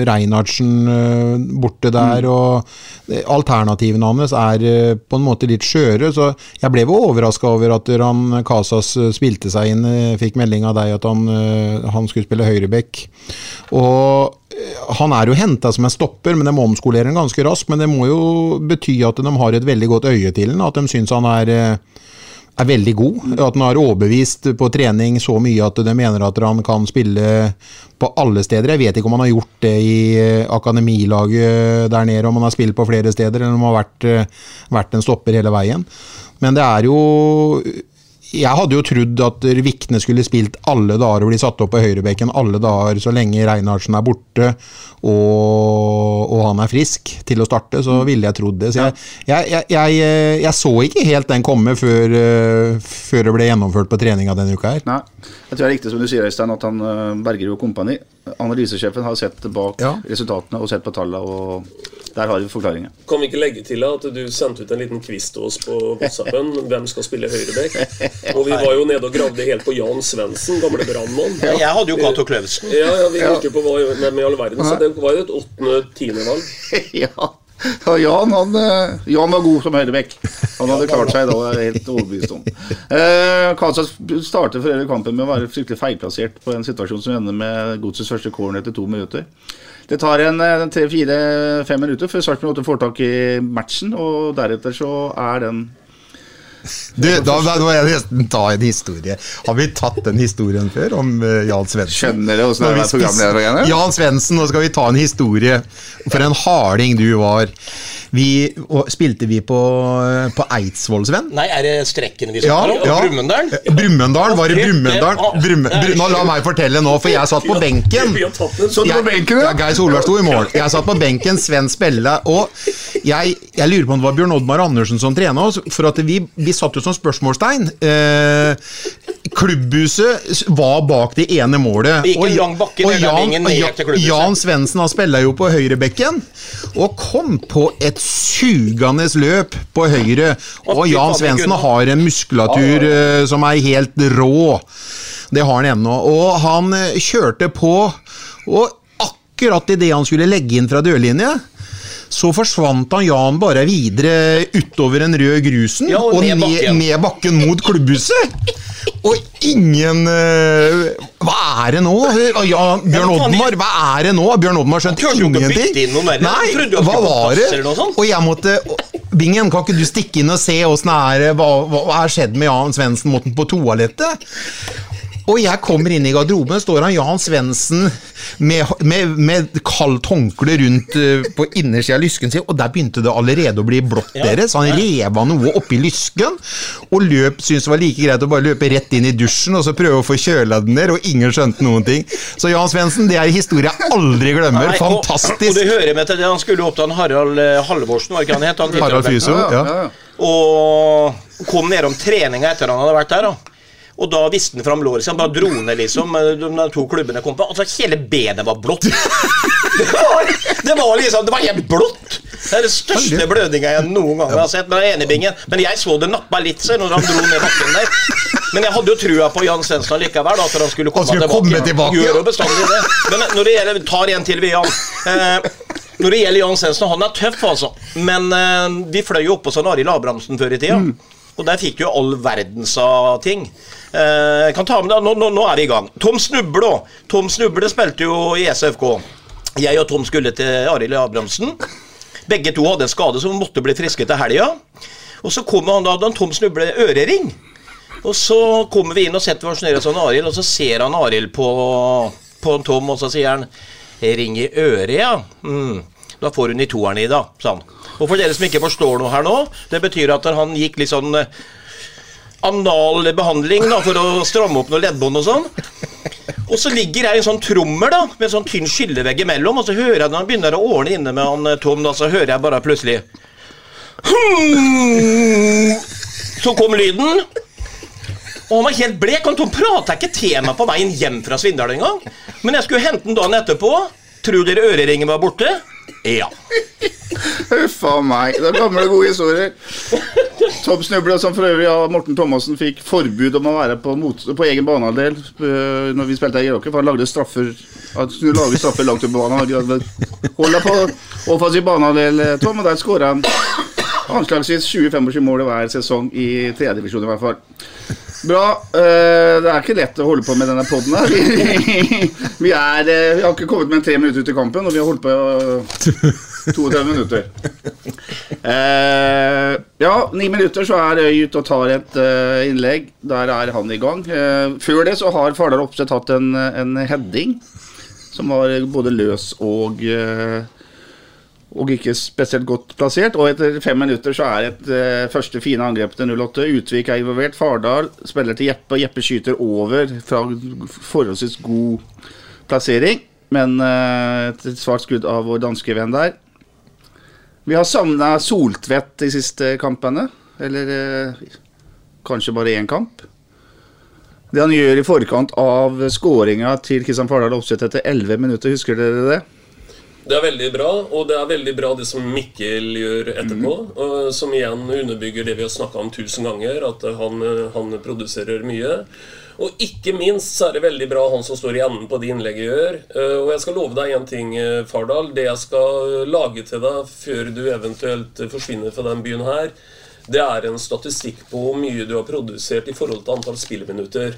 Reinhardsen eh, borte der, og eh, alternativene hans er eh, på en måte litt skjøre. Så jeg ble jo overraska over at han Casas eh, spilte seg inn. Fikk melding av deg at han, han skulle spille høyrebekk. Og han er jo henta som en stopper, men de må omskolere han ganske raskt. Men det må jo bety at de har et veldig godt øye til han, at de syns han er er veldig god. At han har overbevist på trening så mye at de mener at han kan spille på alle steder. Jeg vet ikke om han har gjort det i eh, akademilaget der nede, om han har spilt på flere steder, eller om han har vært, eh, vært en stopper hele veien. Men det er jo jeg hadde jo trodd at Vikne skulle spilt alle dager og bli satt opp på høyrebekken alle dager så lenge Reinhardsen er borte og, og han er frisk til å starte, så ville jeg trodd det. Så jeg, jeg, jeg, jeg, eh, jeg så ikke helt den komme før, eh, før det ble gjennomført på treninga denne uka her. Nei, jeg tror det er riktig som du sier, Øystein, at han berger jo kompani Analysesjefen har sett bak Ja. resultatene og sett på tallene, og der har vi forklaringen. Kan vi ikke legge til at du sendte ut en liten quiz til oss på WhatsAppen hvem skal spille høyreback? Og vi var jo nede og gravde helt på Jan Svendsen, gamle brannmann. Jeg hadde jo Cato Kløvsen. Ja, ja, vi lurte på hva hvem i all verden. Så det var jo et åttende-tiendevalg. ja. Ja Jan, han, eh, Jan var god som høyrebekk. Han hadde klart seg da, jeg er helt overbevist om. Eh, Kansas starter for hele kampen med å være fryktelig feilplassert på en situasjon som ender med godsets første corner etter to minutter. Det tar en eh, tre-fire-fem minutter før Sarpsborg 8 får tak i matchen, og deretter så er den Du, da, da må jeg nesten ta en historie. Har vi tatt den historien før om uh, Jan Svendsen? Skjønner du åssen det er programleder igjen? Jan Svendsen, nå skal vi ta en historie. For en harding du var. Vi, og, spilte vi på, på Eidsvoll, Sven? Nei, er det Strekken vi Ja, snakker om? ja. Brumunddal? Brumunddal, var det Brumunddal? Brum, la meg fortelle nå, for jeg satt på benken. Satt på benken, ja? ja? Geir Solberg sto i mål. Jeg satt på benken, Sven Spelle, og jeg, jeg lurer på om det var Bjørn Oddmar Andersen som trena oss, for at vi, vi satt jo som spørsmålstegn. Eh, klubbhuset var bak det ene målet. Det gikk Og- bakke og Jan- og Jan-. Jan Svendsen spilla jo på høyrebekken, og kom på et sugende løp på høyre. Og Jan Svendsen har en muskulatur eh, som er helt rå. Det har han ennå. Og han eh, kjørte på, og akkurat idet han skulle legge inn fra dørlinje, så forsvant han Jan bare videre utover den røde grusen Ja, og og ned bakken. ned bakken mot klubbhuset. Og ingen eh, Hva er det nå? Ja, Bjørn Oddmar, hva er det nå? Bjørn Oddmar skjønte ingenting. Nei, hva var det? Og jeg måtte Bingen, kan ikke du stikke inn og se åssen det er Hva, er skjedd med Jan Svendsen? På toalettet? Og jeg kommer inn i garderoben, står han Jan Svendsen med, med, med kaldt håndkle rundt eh, på innersida av lysken sin, og der begynte det allerede å bli blått deres. Han reva noe oppi lysken, og løp syntes det var like greit å bare løpe rett inn i dusjen og så prøve å få kjøla den ned, og ingen skjønte noen ting. Så Jan Svendsen, det er en historie jeg aldri glemmer. Nei, og- Og det hører med til det. Han skulle opp til han Harald eh, Halvorsen, var ikke han het? Han Harald Fysio. Ja, Ja. ja, ja. Og kom ned om treninga etter han hadde vært der. da og da viste han fram låret sitt. Han bare dro ned, liksom. De de to klubbene kom på. Altså, hele benet var blått. Det var, det var liksom Det var helt blått. Det er den største blødninga jeg noen gang har sett. Men. Men jeg så det nappa litt seg når han dro ned bakken der. Men jeg hadde jo trua på Jan Svendsen likevel, at han skulle komme Han skulle komme tilbake, Gjør jo bestandig det. Men når det gjelder Tar en til, vi, Jan. Eh, når det gjelder Jan Svendsen, han er tøff, altså. Men eh, vi fløy jo oppå sånn Arild Abrahamsen før i tida. Og der fikk jo all verdens av ting. Eh, kan ta med deg, nå, nå, nå er vi i gang. Tom Snuble. Tom Snuble spilte jo i SFK. Jeg og Tom skulle til Arild Abrahamsen. Begge to hadde en skade som måtte bli friske til helga. Og så kommer han da, en Tom Snuble ørering. Og så kommer vi inn og setter oss ned hos Arild, og så ser han Arild på, på en Tom, og så sier han Ring i øret, ja. Mm. Da får hun i toeren i, da, sa han. Og for dere som ikke forstår noe her nå, det betyr at han gikk litt sånn anal behandling da, for å stramme opp noen leddbånd og sånn. Og så ligger jeg i en sånn trommel da, med en sånn tynn skillevegg imellom, og så hører jeg når han begynner å ordne inne med han eh, Tom, da, så hører jeg bare plutselig Hmm. Så kom lyden. Og han var helt blek. Han Tom prata ikke til meg på veien hjem fra Svindal engang. Men jeg skulle hente den dagen etterpå. Tror dere øreringen var borte? Ja. Huff a meg. Det er gamle, gode historier. Tom Snubla, som for øvrig av Morten Thomassen fikk forbud om å være på, mot, på egen banehalvdel uh, når vi spilte i Geråker, for han lagde straffer Han skulle straffer langt ute på banen. Hold Holdt på offensiv banehalvdel, eh, Tom, og der skåra han anslagsvis 20-25 mål hver sesong i tredjedivisjon i hvert fall. Bra. øh, det er ikke lett å holde på med denne poden her. Vi, er, øh, vi har ikke kommet med tre minutter ut i kampen, og vi har holdt på øh, 32 minutter. Eh, ja, ni minutter så er Øy ute og tar et eh, innlegg. Der er han i gang. Eh, før det så har Fardal Opseth hatt en, en heading som var både løs og eh, og ikke spesielt godt plassert. Og etter fem minutter så er et eh, første fine angrep til 08. Utvik er involvert. Fardal spiller til Jeppe, og Jeppe skyter over fra forholdsvis god plassering. Men eh, et svart skudd av vår danske venn der. Vi har savna Soltvedt de siste kampene. Eller eh, kanskje bare én kamp. Det han gjør i forkant av skåringa til Kristian Fardal Opseth etter 11 minutter, husker dere det? Det er veldig bra, og det er veldig bra det som Mikkel gjør etterpå. Mm. Som igjen underbygger det vi har snakka om tusen ganger, at han, han produserer mye. Og ikke minst så er det veldig bra han som står i enden på det innlegget gjør. Eh, Og jeg skal love deg én ting, eh, Fardal. Det jeg skal lage til deg før du eventuelt forsvinner fra den byen her, det er en statistikk på hvor mye du har produsert i forhold til antall spilleminutter.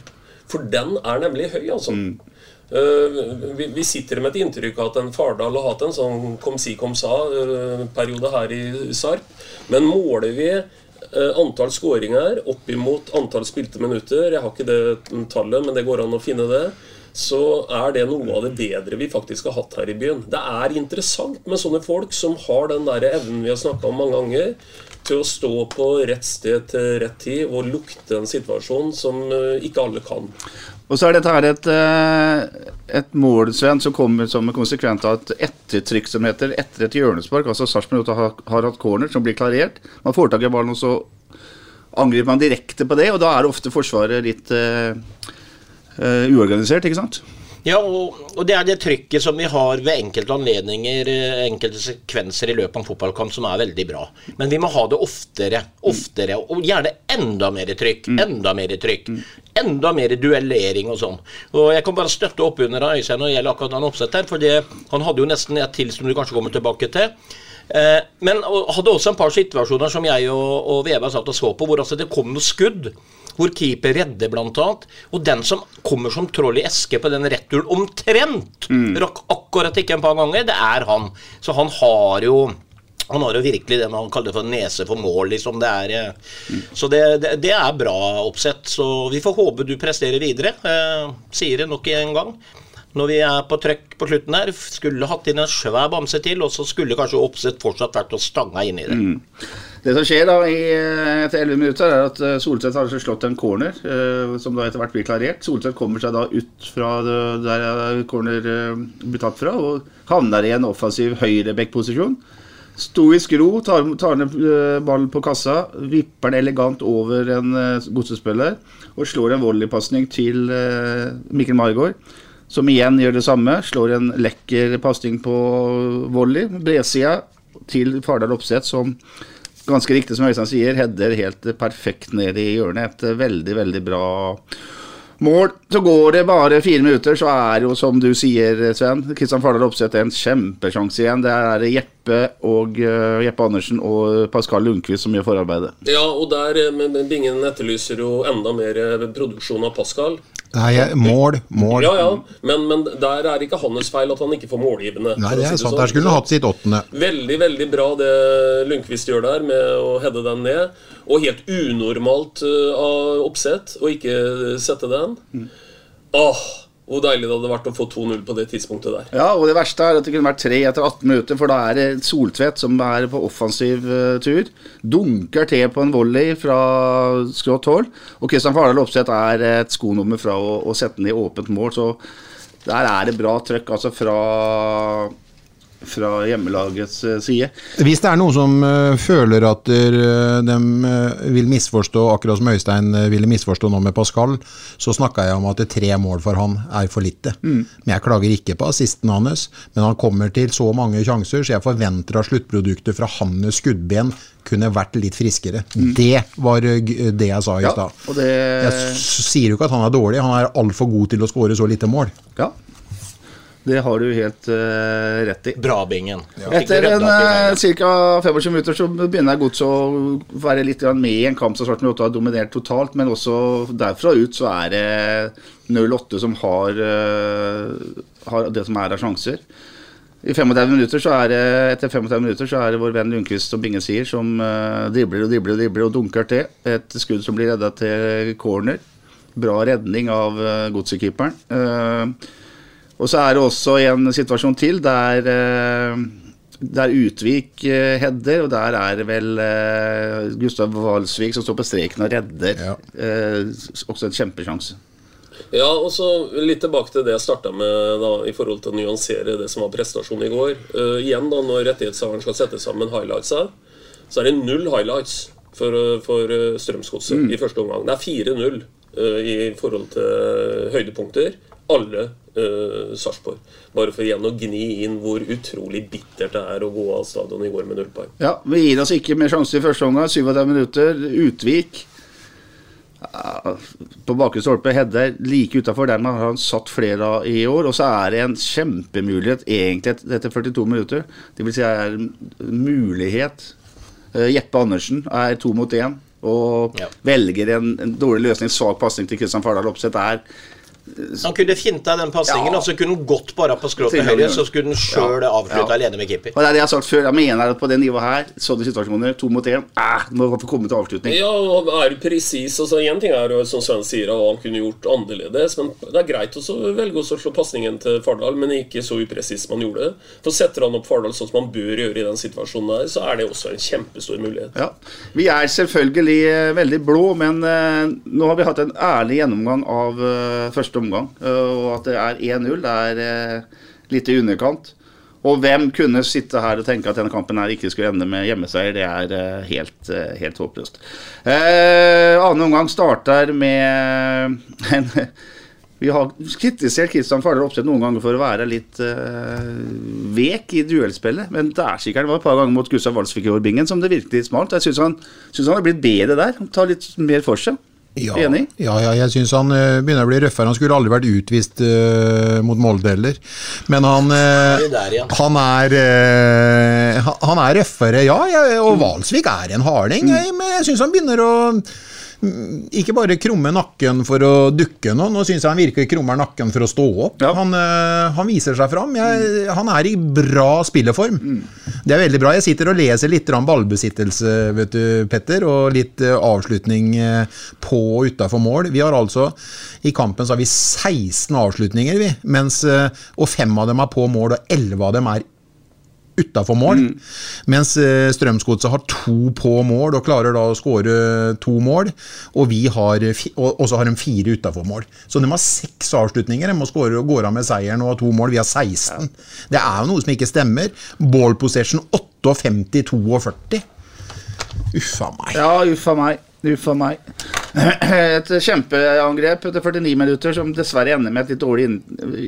For den er nemlig høy, altså. Eh, vi, vi sitter med et inntrykk av at en Fardal har hatt en sånn kom si kom sa-periode her i Sarp. Men måler vi eh, antall skåringer opp imot antall spilte minutter Jeg har ikke det tallet, men det går an å finne det. Så er det noe av det bedre vi faktisk har hatt her i byen. Det er interessant med sånne folk som har den der evnen vi har snakka om mange ganger, til å stå på rett sted til rett tid og lukte en situasjon som eh, ikke alle kan. Og så er dette her et, eh, et mål Sven, som kommer som en konsekvent av et ettertrykk som heter etter et hjørnespark. Altså Sarpsborg har, har hatt corner som blir klarert. Man får tak i ballen, og så angriper man direkte på det. Og da er ofte Forsvaret litt uh, uh, uorganisert, ikke sant? Ja, og, og det er det trykket som vi har ved enkelte anledninger, eh, enkelte sekvenser i løpet av en fotballkamp som er veldig bra. Men vi må ha det oftere, oftere, og gjerne enda mer trykk. Enda mer trykk. Enda mer duellering og sånn. Og jeg kan bare støtte opp under Øystein når det gjelder akkurat han oppsett her, for det- han hadde jo nesten et til som du kanskje kommer tilbake til. Eh, men hadde også en par situasjoner som jeg og, og Vebjørn satt og så på, hvor altså det kom noe skudd. Hvor keeper redder, annet. Og den som kommer som troll i eske på den returen omtrent, rakk akkurat ikke en par ganger, det er han. Så han har jo han har jo virkelig det man kaller for nese for mål, liksom. Det er, mm. Så det, det, det er bra oppsett. Så vi får håpe du presterer videre. Eh, sier det nok en gang. Når vi er på trøkk på slutten her, skulle hatt inn en svær bamse til, og så skulle kanskje oppsett fortsatt vært å stanga inn i det. Det som skjer da i, eh, etter 11 minutter, er at Solseth har altså slått en corner, eh, som da etter hvert blir klarert. Solseth kommer seg da ut fra der er corner eh, blir tatt fra, og havner i en offensiv høyreback-posisjon. Stoisk ro, tar, tar ned eh, ballen på kassa, vipper den elegant over en eh, godsespiller, og slår en volleypasning til eh, Mikkel Margaard. Som igjen gjør det samme. Slår en lekker pasning på volley. Bredsida til Fardal Opseth, som ganske riktig som Øystein sier, header helt perfekt ned i hjørnet. Et veldig, veldig bra mål. Så går det bare fire minutter, så er jo som du sier, Sven, Kristian Fardal Opseth en kjempesjanse igjen. Det er Jeppe og uh, Jeppe Andersen og Pascal Lundqvist som gjør forarbeidet. Ja, og der eh, men- Bingen etterlyser jo enda mer eh, produksjon av Pascal. Nei, mål, mål. Ja, ja, men, men der er ikke hans feil at han ikke får målgivende. Nei, det si er sant. sånn. Der skulle han hatt sitt åttende. Veldig, veldig bra det Lundqvist gjør der med å heade den ned. Og helt unormalt uh, oppsett å ikke sette den. Åh, hvor deilig det hadde vært å få 2-0 på det tidspunktet der. Ja, og det verste er at det kunne vært tre etter 18 minutter, for da er det Soltvedt som er på offensiv eh, tur. Dunker til på en volley fra skrått hold, og Kristian Fardal Opseth er et skonummer fra å, å sette den i åpent mål, så der er det bra trøkk altså fra, fra hjemmelagets eh, side. Hvis det er noen som eh, føler at de eh, vil misforstå, akkurat som Øystein ville misforstå nå med Pascal, så snakka jeg om at tre mål for han er for lite. Mm. Men jeg klager ikke på assisten hans, men han kommer til så mange sjanser, så jeg forventer at sluttproduktet fra hans skuddben kunne vært litt friskere. Det var det jeg sa i Mm. Ja, stad. det Jeg sier jo ikke at han er dårlig, han er altfor god til å skåre så lite mål. Ja, det har du helt uh, rett i. Bra, Bingen. Etter en uh, ca. 25 minutter så begynner Godset å være litt med i en kamp som Svarten 8 har dominert totalt, men også derfra ut så er det 08 som har, uh, har det som er av sjanser. I 35 minutter så er det, etter 35 minutter så er det vår venn Lundqvist som Bingen sier, som uh, dribler og dribler og dribler og dunker til. Et skudd som blir redda til corner. Bra redning av uh, godsekeeperen. Uh, og så er det også en situasjon til der eh, der Utvik eh, header, og der er det vel eh, Gustav Walsvik som står på streken og redder. Ja. også en kjempesjanse. Ja, og så litt tilbake til det jeg starta med da, i forhold til å nyansere det som var prestasjonen i går. Uh, igjen da, Når rettighetshaveren skal sette sammen highlightsa, så er det null highlights for, for Strømsgodset Mm. i første omgang. Det er 4-0 uh, i forhold til høydepunkter. Alle uh, Sarpsborg. Bare for igjen å gni inn hvor utrolig bittert det er å gå av stadion i går med null poeng. Ja, Vi gir oss ikke mer sjanse i første omgang. 37 minutter. Utvik ja, på bakre stolpe. Hedder like utafor. Der har han satt flere av i år. Og så er det en kjempemulighet egentlig et- etter 42 minutter. Det vil si er en mulighet. Eh, Jeppe Andersen er to mot én og velger en, en dårlig løsning. Svak pasning til Kristian Fardal Opseth er Han kunne finta den pasningen, Ja. og så kunne han gått bare på skrå til høyre, så skulle han sjøl Ja. avslutta Ja. alene med keeper. Og det er det jeg har sagt før. Jeg mener at på det nivået her, sånne situasjoner, to mot én, eh, må få komme til avslutning. Ja, og er du presis altså, En ting er som Sven sier, hva han kunne gjort annerledes. Men det er greit også å velge å slå pasningen til Fardal, men ikke så upresis som han gjorde det. For setter han opp Fardal sånn som han bør gjøre i den situasjonen der, så er det også en kjempestor mulighet. Ja. Vi er selvfølgelig veldig blå, men eh, nå har vi hatt en ærlig gjennomgang av eh, omgang. eh, og at det er 1-0, det er eh, litt i underkant. Og hvem kunne sitte her og tenke at denne kampen her ikke skulle ende med hjemmeseier? Det er eh, helt, helt håpløst. Eh, annen omgang starter med en vi har kritisert Kristian Fardal Opseth noen ganger for å være litt eh, vek i duellspillet. Men er det var et par ganger mot Gustav Walsvik i Årbingen som det virkelig smalt. Jeg syns han, synes han har blitt bedre der. Han tar litt mer for seg. Ja, Enig? ja, ja jeg syns han uh, begynner å bli røffere. Han skulle aldri vært utvist uh, mot Molde heller. Men han uh, Er der? Han er eh, han- er røffere, ja. og Valsvik er en harding. jeg- Men jeg syns han begynner å mm, ikke bare krumme nakken for å dukke nå, nå syns jeg han virker krummer nakken for å stå opp. Han, eh, han viser seg fram. Jeg, han er i bra spilleform. Det er veldig bra. Jeg sitter og leser litt ballbesittelse, vet du, Petter, og litt eh, avslutning eh, på og utafor mål. Vi har altså I kampen så har vi 16 avslutninger, vi, mens, og fem av dem er på mål, og elleve av dem er utafor mål. Mens eh, Strømsgodset har to på mål og klarer da å skåre to mål. Og vi har, og så har de fire utafor mål. Så de har seks avslutninger. De må skåre og går av med seieren og har to mål. Vi har 16. Det er jo noe som ikke stemmer. Ball possession 58-42. Uffa meg. Ja, uffa meg. Uffa meg. Et kjempeangrep etter 49 minutter som dessverre ender med et litt dårlig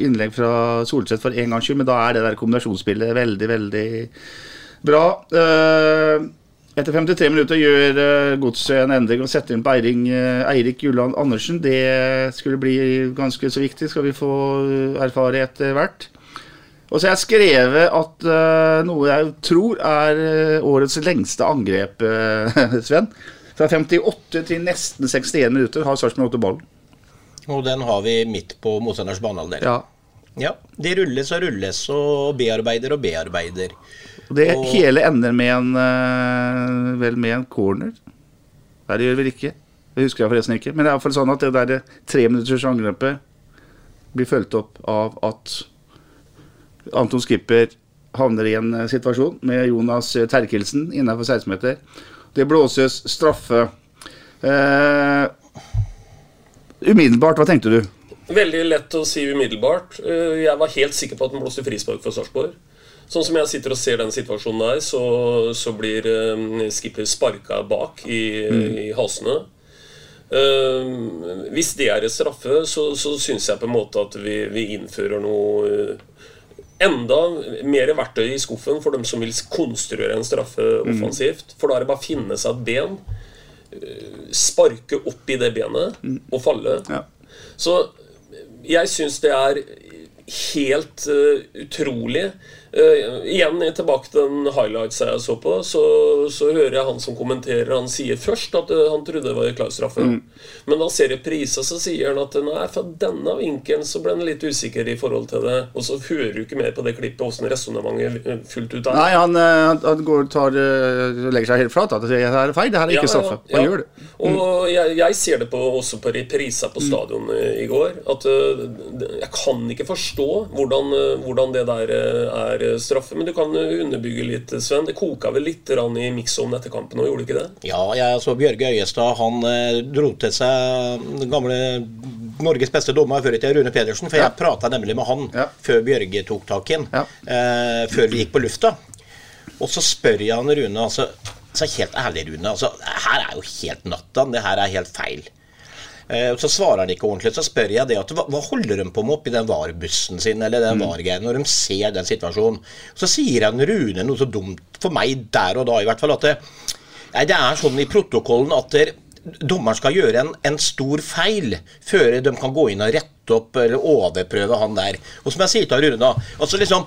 innlegg fra Solseth for en gangs skyld, men da er det der kombinasjonsspillet veldig, veldig bra. Eh, Etter 53 minutter gjør uh, Godset en endring og setter inn på eh, Eirik Julland Andersen. Det skulle bli ganske så viktig, skal vi få eh, erfare etter hvert. Og så har jeg skrevet at eh, noe jeg tror er eh, årets lengste angrep, eh, Sven. Fra 58 til nesten 61 minutter har Sarpsborg 8 ballen. Og den har vi midt på motstanders banehalvdel. Ja. Ja, De rulles og rulles og bearbeider og bearbeider. Og det Og- hele ender med en eh, Vel, med en corner. Nei, det gjør vel ikke. Det husker jeg forresten ikke. Men det er iallfall sånn at det der treminutters angrepet blir fulgt opp av at Anton Skipper havner i en eh, situasjon med Jonas eh, Terkelsen innenfor 16-meter. Det blåses straffe. Eh, umiddelbart, hva tenkte du? Veldig lett å si umiddelbart. Eh, Jeg var helt sikker på at den blåste frispark for Sarpsborg. Sånn som jeg sitter og ser den situasjonen der, så, så blir eh, skipper sparka bak i, i halsene. Uh, hvis det er et straffe, så, så syns jeg på en måte at vi, vi innfører noe Enda mer verktøy i skuffen for dem som vil konstruere en straffe offensivt. For da er det bare å finne seg et ben, eh, sparke opp i det benet og falle. Så jeg syns det er helt uh, utrolig. Uh, igjen tilbake til den highlights jeg så på, så, så hører jeg han som kommenterer, han sier først at uh, han trodde det var en klar straffe. Mm. Men da ser jeg priser, så sier han at nei, fra denne vinkelen så ble han litt usikker i forhold til det. Og så hører du ikke mer på det klippet åssen resonnementet fullt ut er. Nei, han, han- går, tar, eh, legger seg helt flat. og At det her er feil. Det her er ikke Ja, straffe. Han ja. gjør det. Mm. Og jeg, jeg ser det på, også på reprisa på stadion i, i går. At jeg kan ikke forstå hvordan, øh, hvordan det der øh, er være straffe. Men du kan eh, underbygge litt, Sven. Det koka vel litt i mix-on etter kampen òg, gjorde det ikke det? Ja, jeg så Bjørge Øyestad. Han eh, dro til seg den gamle Norges beste dommer før i tida, Rune Pedersen. For jeg prata nemlig med han før Bjørge tok tak i den. Eh, før vi gikk på lufta. Og så spør jeg han Rune altså, så helt ærlig, Rune. altså, Her er jo helt natta. Det her er helt feil. Eh, Så svarer han ikke ordentlig. Så spør jeg det at hva holder de på med oppi den VAR-bussen sin eller den Mm. VAR-greia når de ser den situasjonen? Så sier han Rune noe så dumt for meg der og da i hvert fall at det, nei, det er sånn i protokollen at der, dommeren skal gjøre en, en stor feil før de kan gå inn og rette opp eller overprøve han der. Og som jeg sier til Rune da, altså liksom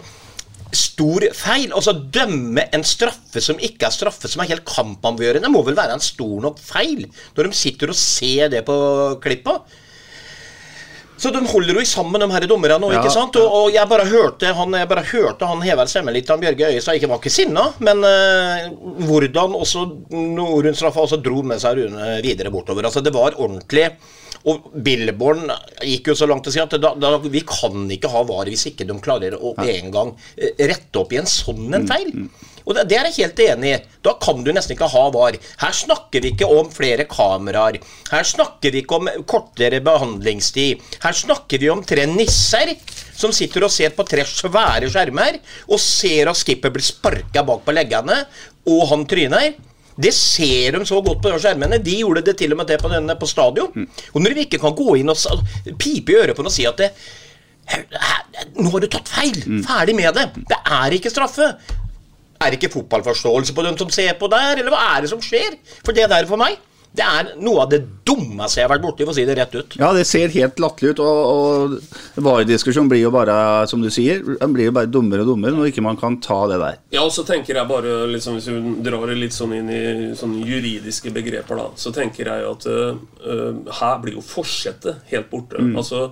stor feil. Altså dømme en straffe som ikke er straffe, som er helt kampavgjørende, må vel være en stor nok feil når de sitter og ser det på klippa. Så de holder jo sammen, de her dommerne nå, Ja, ikke sant? Og, og jeg bare hørte han jeg bare hørte han heve stemmen litt, han Bjørge Øyestad. Ikke var ikke sinna, men eh, hvordan også Norun-straffa også dro med seg Rune videre bortover. Altså, det var ordentlig. Og Billborn gikk jo så langt til å si at da, da, vi kan ikke ha VAR hvis ikke de klarer å en gang eh, rette opp i en sånn en feil. Og det, det er jeg helt enig i. Da kan du nesten ikke ha VAR. Her snakker vi ikke om flere kameraer. Her snakker vi ikke om kortere behandlingstid. Her snakker vi om tre nisser som sitter og ser på tre svære skjermer og ser at skipper blir sparka bak på leggene, og han tryner. Det ser de så godt på skjermene. De gjorde det til og med det på, denne, på stadion. Og når vi ikke kan gå inn og pipe i øret på den og si at det, nå har du tatt feil. Ferdig med det. Det er ikke straffe. Er det ikke fotballforståelse på den som ser på der, eller hva er det som skjer? For det der for meg, det er noe av det dummeste jeg har vært borti, for å si det rett ut. Ja, det ser helt latterlig ut. Og, og VAR-diskusjonen blir jo bare, som du sier, den blir jo bare dummere og dummere når ikke man kan ta det der. Ja, og så tenker jeg bare, liksom, Hvis vi drar det litt sånn inn i sånne juridiske begreper, da, så tenker jeg at øh, øh, her blir jo forsettet helt borte. Mm. Altså,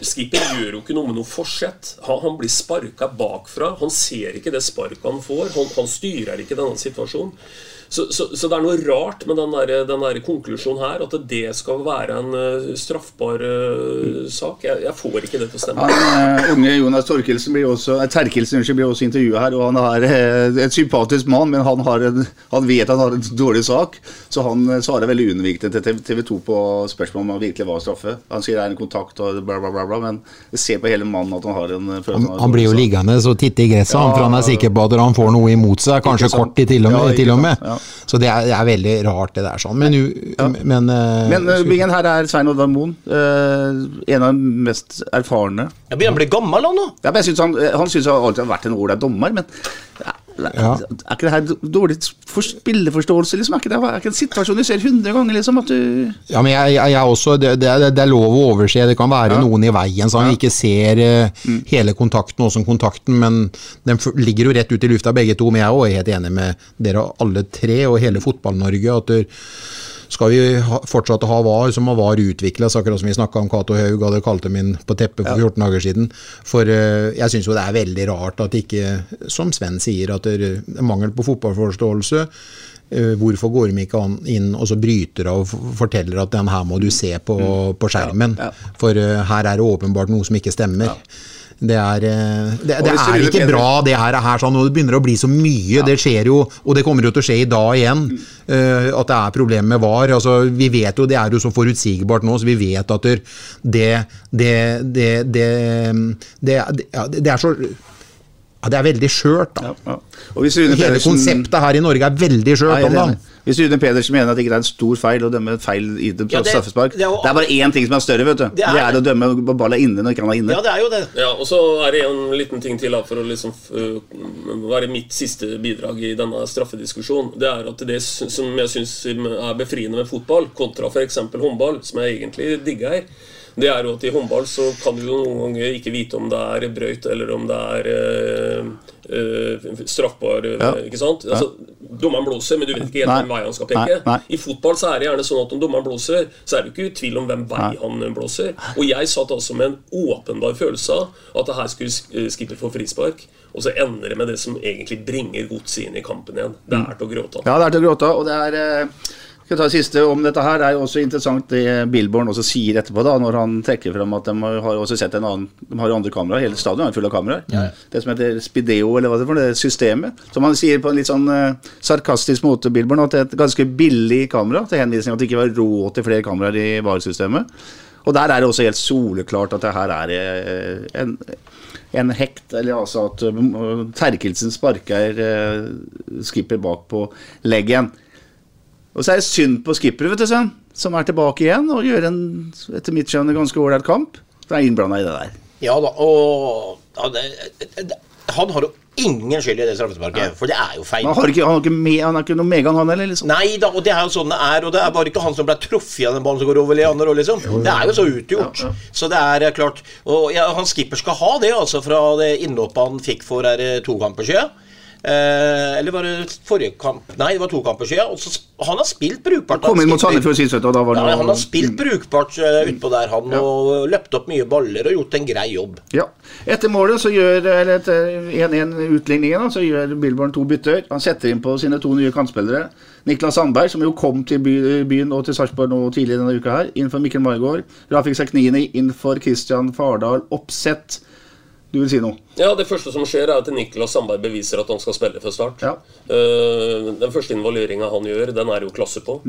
Skipper gjør jo ikke noe med noe forsett. Han, han blir sparka bakfra. Han ser ikke det sparket han får. Han, han styrer ikke denne situasjonen. Så, så, så det er noe rart med den der, den der konklusjonen her, at det skal være en øh, straffbar øh, sak. Jeg, jeg får ikke det til å stemme. Han, eh, unge Jonas Torkelsen blir også, eh, Terkelsen blir også intervjuet her, og han er et sympatisk mann, men han, har en, han vet han har en dårlig sak, så han eh, svarer veldig unnvikende til TV 2 på spørsmål om han virkelig var straffe. Han sier det er en kontakt og bla, bla, bla, bla men ser på hele mannen at han har en eh, følelse Han, av han blir jo liggende og titte i gresset, han, for han er sikker på at han får noe imot seg, kanskje kort i til og med. Ja, til og med. ja. Så det er, det er veldig rart, det der. sånn. Men, u- men, eh, Men uh, Bingen, her er Svein Oddvar Moen, Uh, en av de mest erfarne. Jeg begynner å bli gammel han nå. Ja, men jeg synes han, han synes han alltid har vært en ålreit dommer, men ja, Ja. er ikke det her dårlig for spilleforståelse? Liksom? Er ikke det er ikke en situasjon du ser hundre ganger? liksom, at du... Ja, men jeg, jeg, jeg også, det, det, det er lov å overse. Det kan være noen i veien så han ikke ser eh, hele kontakten, også kontakten, men den ligger jo rett ut i lufta begge to. Men jeg er også helt enig med dere alle tre og hele Fotball-Norge. at der, skal vi ha, fortsatt ha VAR, så må VAR utvikles, akkurat som vi snakka om Cato Haug hadde kalt dem inn på teppet for 14 dager siden. For eh, jeg syns jo det er veldig rart at ikke, som Sven sier, at det er mangel på fotballforståelse. Eh, Hvorfor går de ikke inn og så bryter av og forteller at den her må du se på, på skjermen? For eh, her er det åpenbart noe som ikke stemmer. Det er, eh, det, det er ikke bra det her, er her sånn, og det begynner å bli så mye. Det skjer jo, og det kommer jo til å skje i dag igjen, uh, at det er problemer med VAR. Altså, vi vet jo, Det er jo så forutsigbart nå, så vi vet at det, det, det, det, det, det, ja, det er så ja, Det er veldig skjørt, da. Hvis Rune Hele konseptet her i Norge er veldig skjørt om dagen. Det. Hvis Rune Pedersen mener at det ikke er en stor feil å dømme feil i det, Ja, det- straffespark det er jo- Det er bare én ting som er større, vet du. Det Det er, er- å dømme ball er inne når ikke han er inne. Ja, det er jo det. Ja, og så er det en liten ting til da, for å liksom øh, være mitt siste bidrag i denne straffediskusjonen. Det er at det som jeg syns er befriende med fotball, kontra f.eks. håndball, som jeg egentlig digger her, det er jo at i håndball så kan du jo noen ganger ikke vite om det er brøyt eller om det er øh, straffbar. øh, Ja. Ikke sant? Altså, dommeren blåser, men du vet ikke helt Nei. hvem vei han skal peke. nei. I fotball så er det gjerne sånn at om dommeren blåser, så er det ikke tvil om hvem vei han blåser. Og jeg satt altså med en åpenbar følelse av at det her skulle skippe for frispark, og så ender det med det som egentlig bringer godset inn i kampen igjen. Det er til å gråte av. Ja, det er til å gråte av. Og det er eh, Skal ta det siste om dette her, er jo også interessant det Billborn også sier etterpå, da, når han trekker frem at de har også sett en annen De har jo andre kameraer, hele stadion er full av kameraer. Det som heter Spideo, eller hva det er for det systemet. Som han sier på en litt sånn uh, sarkastisk måte, Billborn, at det er et ganske billig kamera, til henvisning at det ikke var råd til flere kameraer i VAR-systemet. Og der er det også helt soleklart at det her er eh, en, en hekt, eller altså at eh, Terkelsen sparker skipper bak på leggen. Og så er det synd på skipper, vet du, Sven, som er tilbake igjen og gjør en etter mitt skjønn ganske ålreit kamp. Så er innblanda i det der. Ja da, og ja, det, Han har jo ingen skyld i det straffesparket, for det er jo feil. Men han har ikke, han har ikke, med, han er ikke noe medgang, han heller? liksom Nei da, og det er jo sånn det er. Og det er bare ikke han som ble truffet av den ballen som går over Leander òg, liksom. Det er jo så utgjort. Så det er eh, klart Og ja, han skipper skal ha det, altså, fra det innhoppet han fikk for her to kamper siden. Eh, eller var det forrige kamp Nei, det var to kamper siden. Og så, han har spilt brukbart. Sist, vet du, da var det Ja, han har spilt brukbart uh, utpå der, han. Og løpt opp mye baller og gjort en grei jobb. Ja. Etter målet, så gjør Eller etter 1-1-utligningen, så gjør Billborn to bytter. Han setter inn på sine to nye kantspillere. Niklas Sandberg, som jo kom til byen og til Sarpsborg nå tidligere denne uka her, inn for Mikkel Margaard. Rafik Seknini inn for Christian Fardal. Oppsett. Du vil si noe? Ja, Det første som skjer, er at Niklas Sandberg beviser at han skal spille for Start. Ja. Eh, den første involveringa han gjør, den er jo klasse på.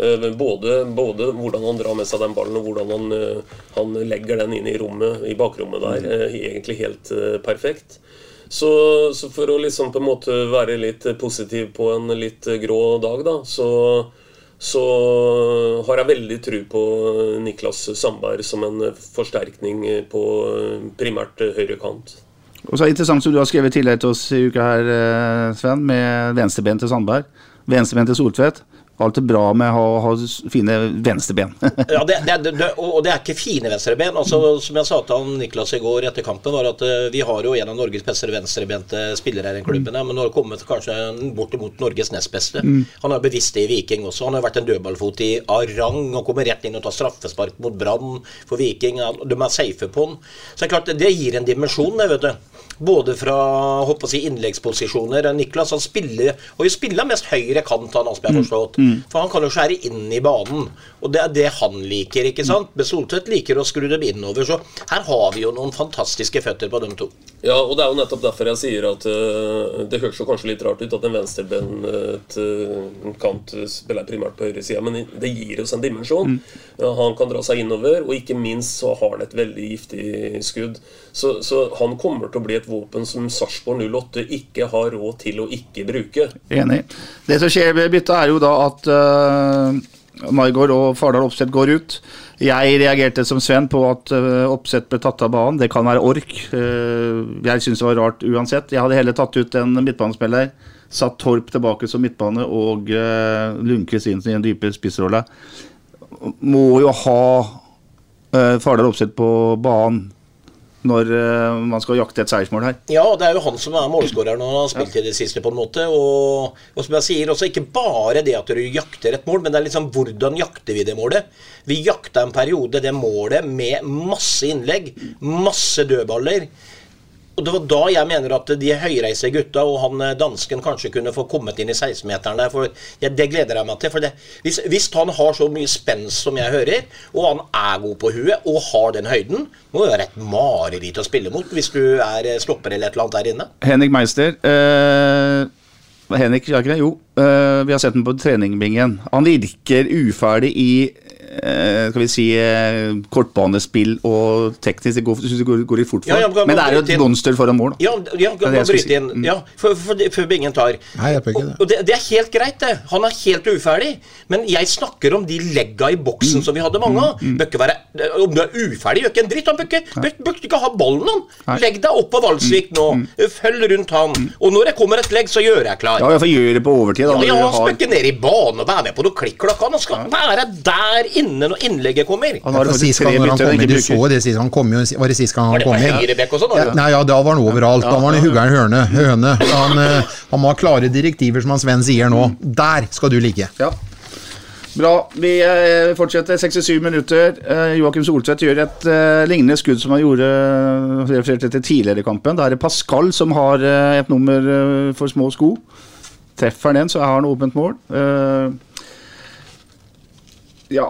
Eh, både, både hvordan han drar med seg den ballen, og hvordan han, eh, han legger den inn i rommet, i bakrommet der. Mm. egentlig helt perfekt. Så, så for å liksom på en måte være litt positiv på en litt grå dag, da, så, så har jeg veldig tro på Niklas Sandberg som en forsterkning på primært høyre kant. Og så er det interessant som du har skrevet tidligere til oss i uka her, eh, Sven, med venstreben til Sandberg. Venstreben til Soltvedt. Alt er bra med å ha, ha fine venstreben. Ja, det, det, det, og det er ikke fine venstreben. Altså, som jeg sa til han Niklas i går etter kampen, var at eh, vi har jo en av Norges beste venstrebente spillere i klubben, Mm. men nå har det kommet kanskje bortimot Norges nest beste. Han har bevisst det i Viking også. Han har vært en dødballfot i Arang rang og kommer rett inn og tar straffespark mot Brann for Viking. De er safe på han. Så det er klart, det gir en dimensjon, det, vet du. Både fra håper å si, innleggsposisjoner. Niklas han spiller og jo spiller mest høyre kant, han Asbjørn har forstått. For han kan jo skjære inn i banen. Og det er det han liker, ikke sant? Men Soltvedt liker å skru dem innover. Så her har vi jo noen fantastiske føtter på dem to. Ja, og det er jo nettopp derfor jeg sier at uh, det høres jo kanskje litt rart ut at en venstrebent uh, kant spiller primært på høyre side, men det gir oss en dimensjon. Ja, han kan dra seg innover, og ikke minst så har han et veldig giftig skudd. Så, så han kommer til å bli et våpen som Sarpsborg 08 ikke har råd til å ikke bruke. Enig. Det som skjer ved byttet, er jo da at uh, Maigård og Fardal Opseth går ut. Jeg reagerte som Sven på at uh, Opseth ble tatt av banen. Det kan være ork. Uh, jeg syns det var rart uansett. Jeg hadde heller tatt ut en midtbanespiller. Satt Torp tilbake som midtbane og uh, Lundqvist inn i en dype spissrolle. Må jo ha uh, Fardal Opseth på banen når uh, man skal jakte et seiersmål her. Ja, det er jo han som er målskåreren han har spilt i det siste, på en måte. Og, og som jeg sier, også ikke bare det at du jakter et mål, men det er liksom hvordan jakter vi det målet. Vi jakta en periode det målet med masse innlegg, masse dødballer. Og det var da jeg mener at de høyreise gutta og han eh, dansken kanskje kunne få kommet inn i 16-meteren der. For ja, det gleder jeg meg til. For det, hvis, hvis han har så mye spenst som jeg hører, og han er god på huet og har den høyden, må det være et mareritt å spille mot hvis du er eh, stopper eller et eller annet der inne. Henrik Meister. Eh, Henrik, Jager. Jo. Eh, vi har sett den på treningbingen. Han virker uferdig i skal vi si eh, kortbanespill og teknisk. Det går, synes det går, litt fort for. Ja, ja, men- men det er jo et monster foran mål. da. Ja, ja Det er det kan jeg skulle bryte si. inn. Mm. Ja, for, for, det- for Bingen tar. Nei, jeg ikke det. Og det, det er helt greit, det. Han er helt uferdig. Men jeg snakker om de legga i boksen Mm. som vi hadde mange av. Mm. være, om du er uferdig, gjør ikke en dritt. Han bør ikke, ha ballen, han. Nei. Mm. Legg deg opp på Valsvik nå. Følg rundt han. Og når det kommer et legg, så gjør jeg klar. Ja, iallfall gjør det på overtid. Da, Ja, ja, han skal ikke ned i banen og være med på noe klikk-klakk. Han skal være der inne når innlegget kommer. han var sist gang han kom inn, du så det sist han kom inn. var det sist gang han kom inn? nei, ja, da var han overalt. Da var han i huggeren høne. høne. Han, eh, han må ha klare direktiver, som han Sven sier nå. Der skal du ligge. Ja. Bra. Vi eh, fortsetter 67 minutter. Eh, Joakim Soltvedt gjør et lignende skudd som han gjorde refererte til tidligere i kampen. Da er det Pascal som har et nummer for små sko. Treffer han den, så har han åpent mål. Eh, Ja,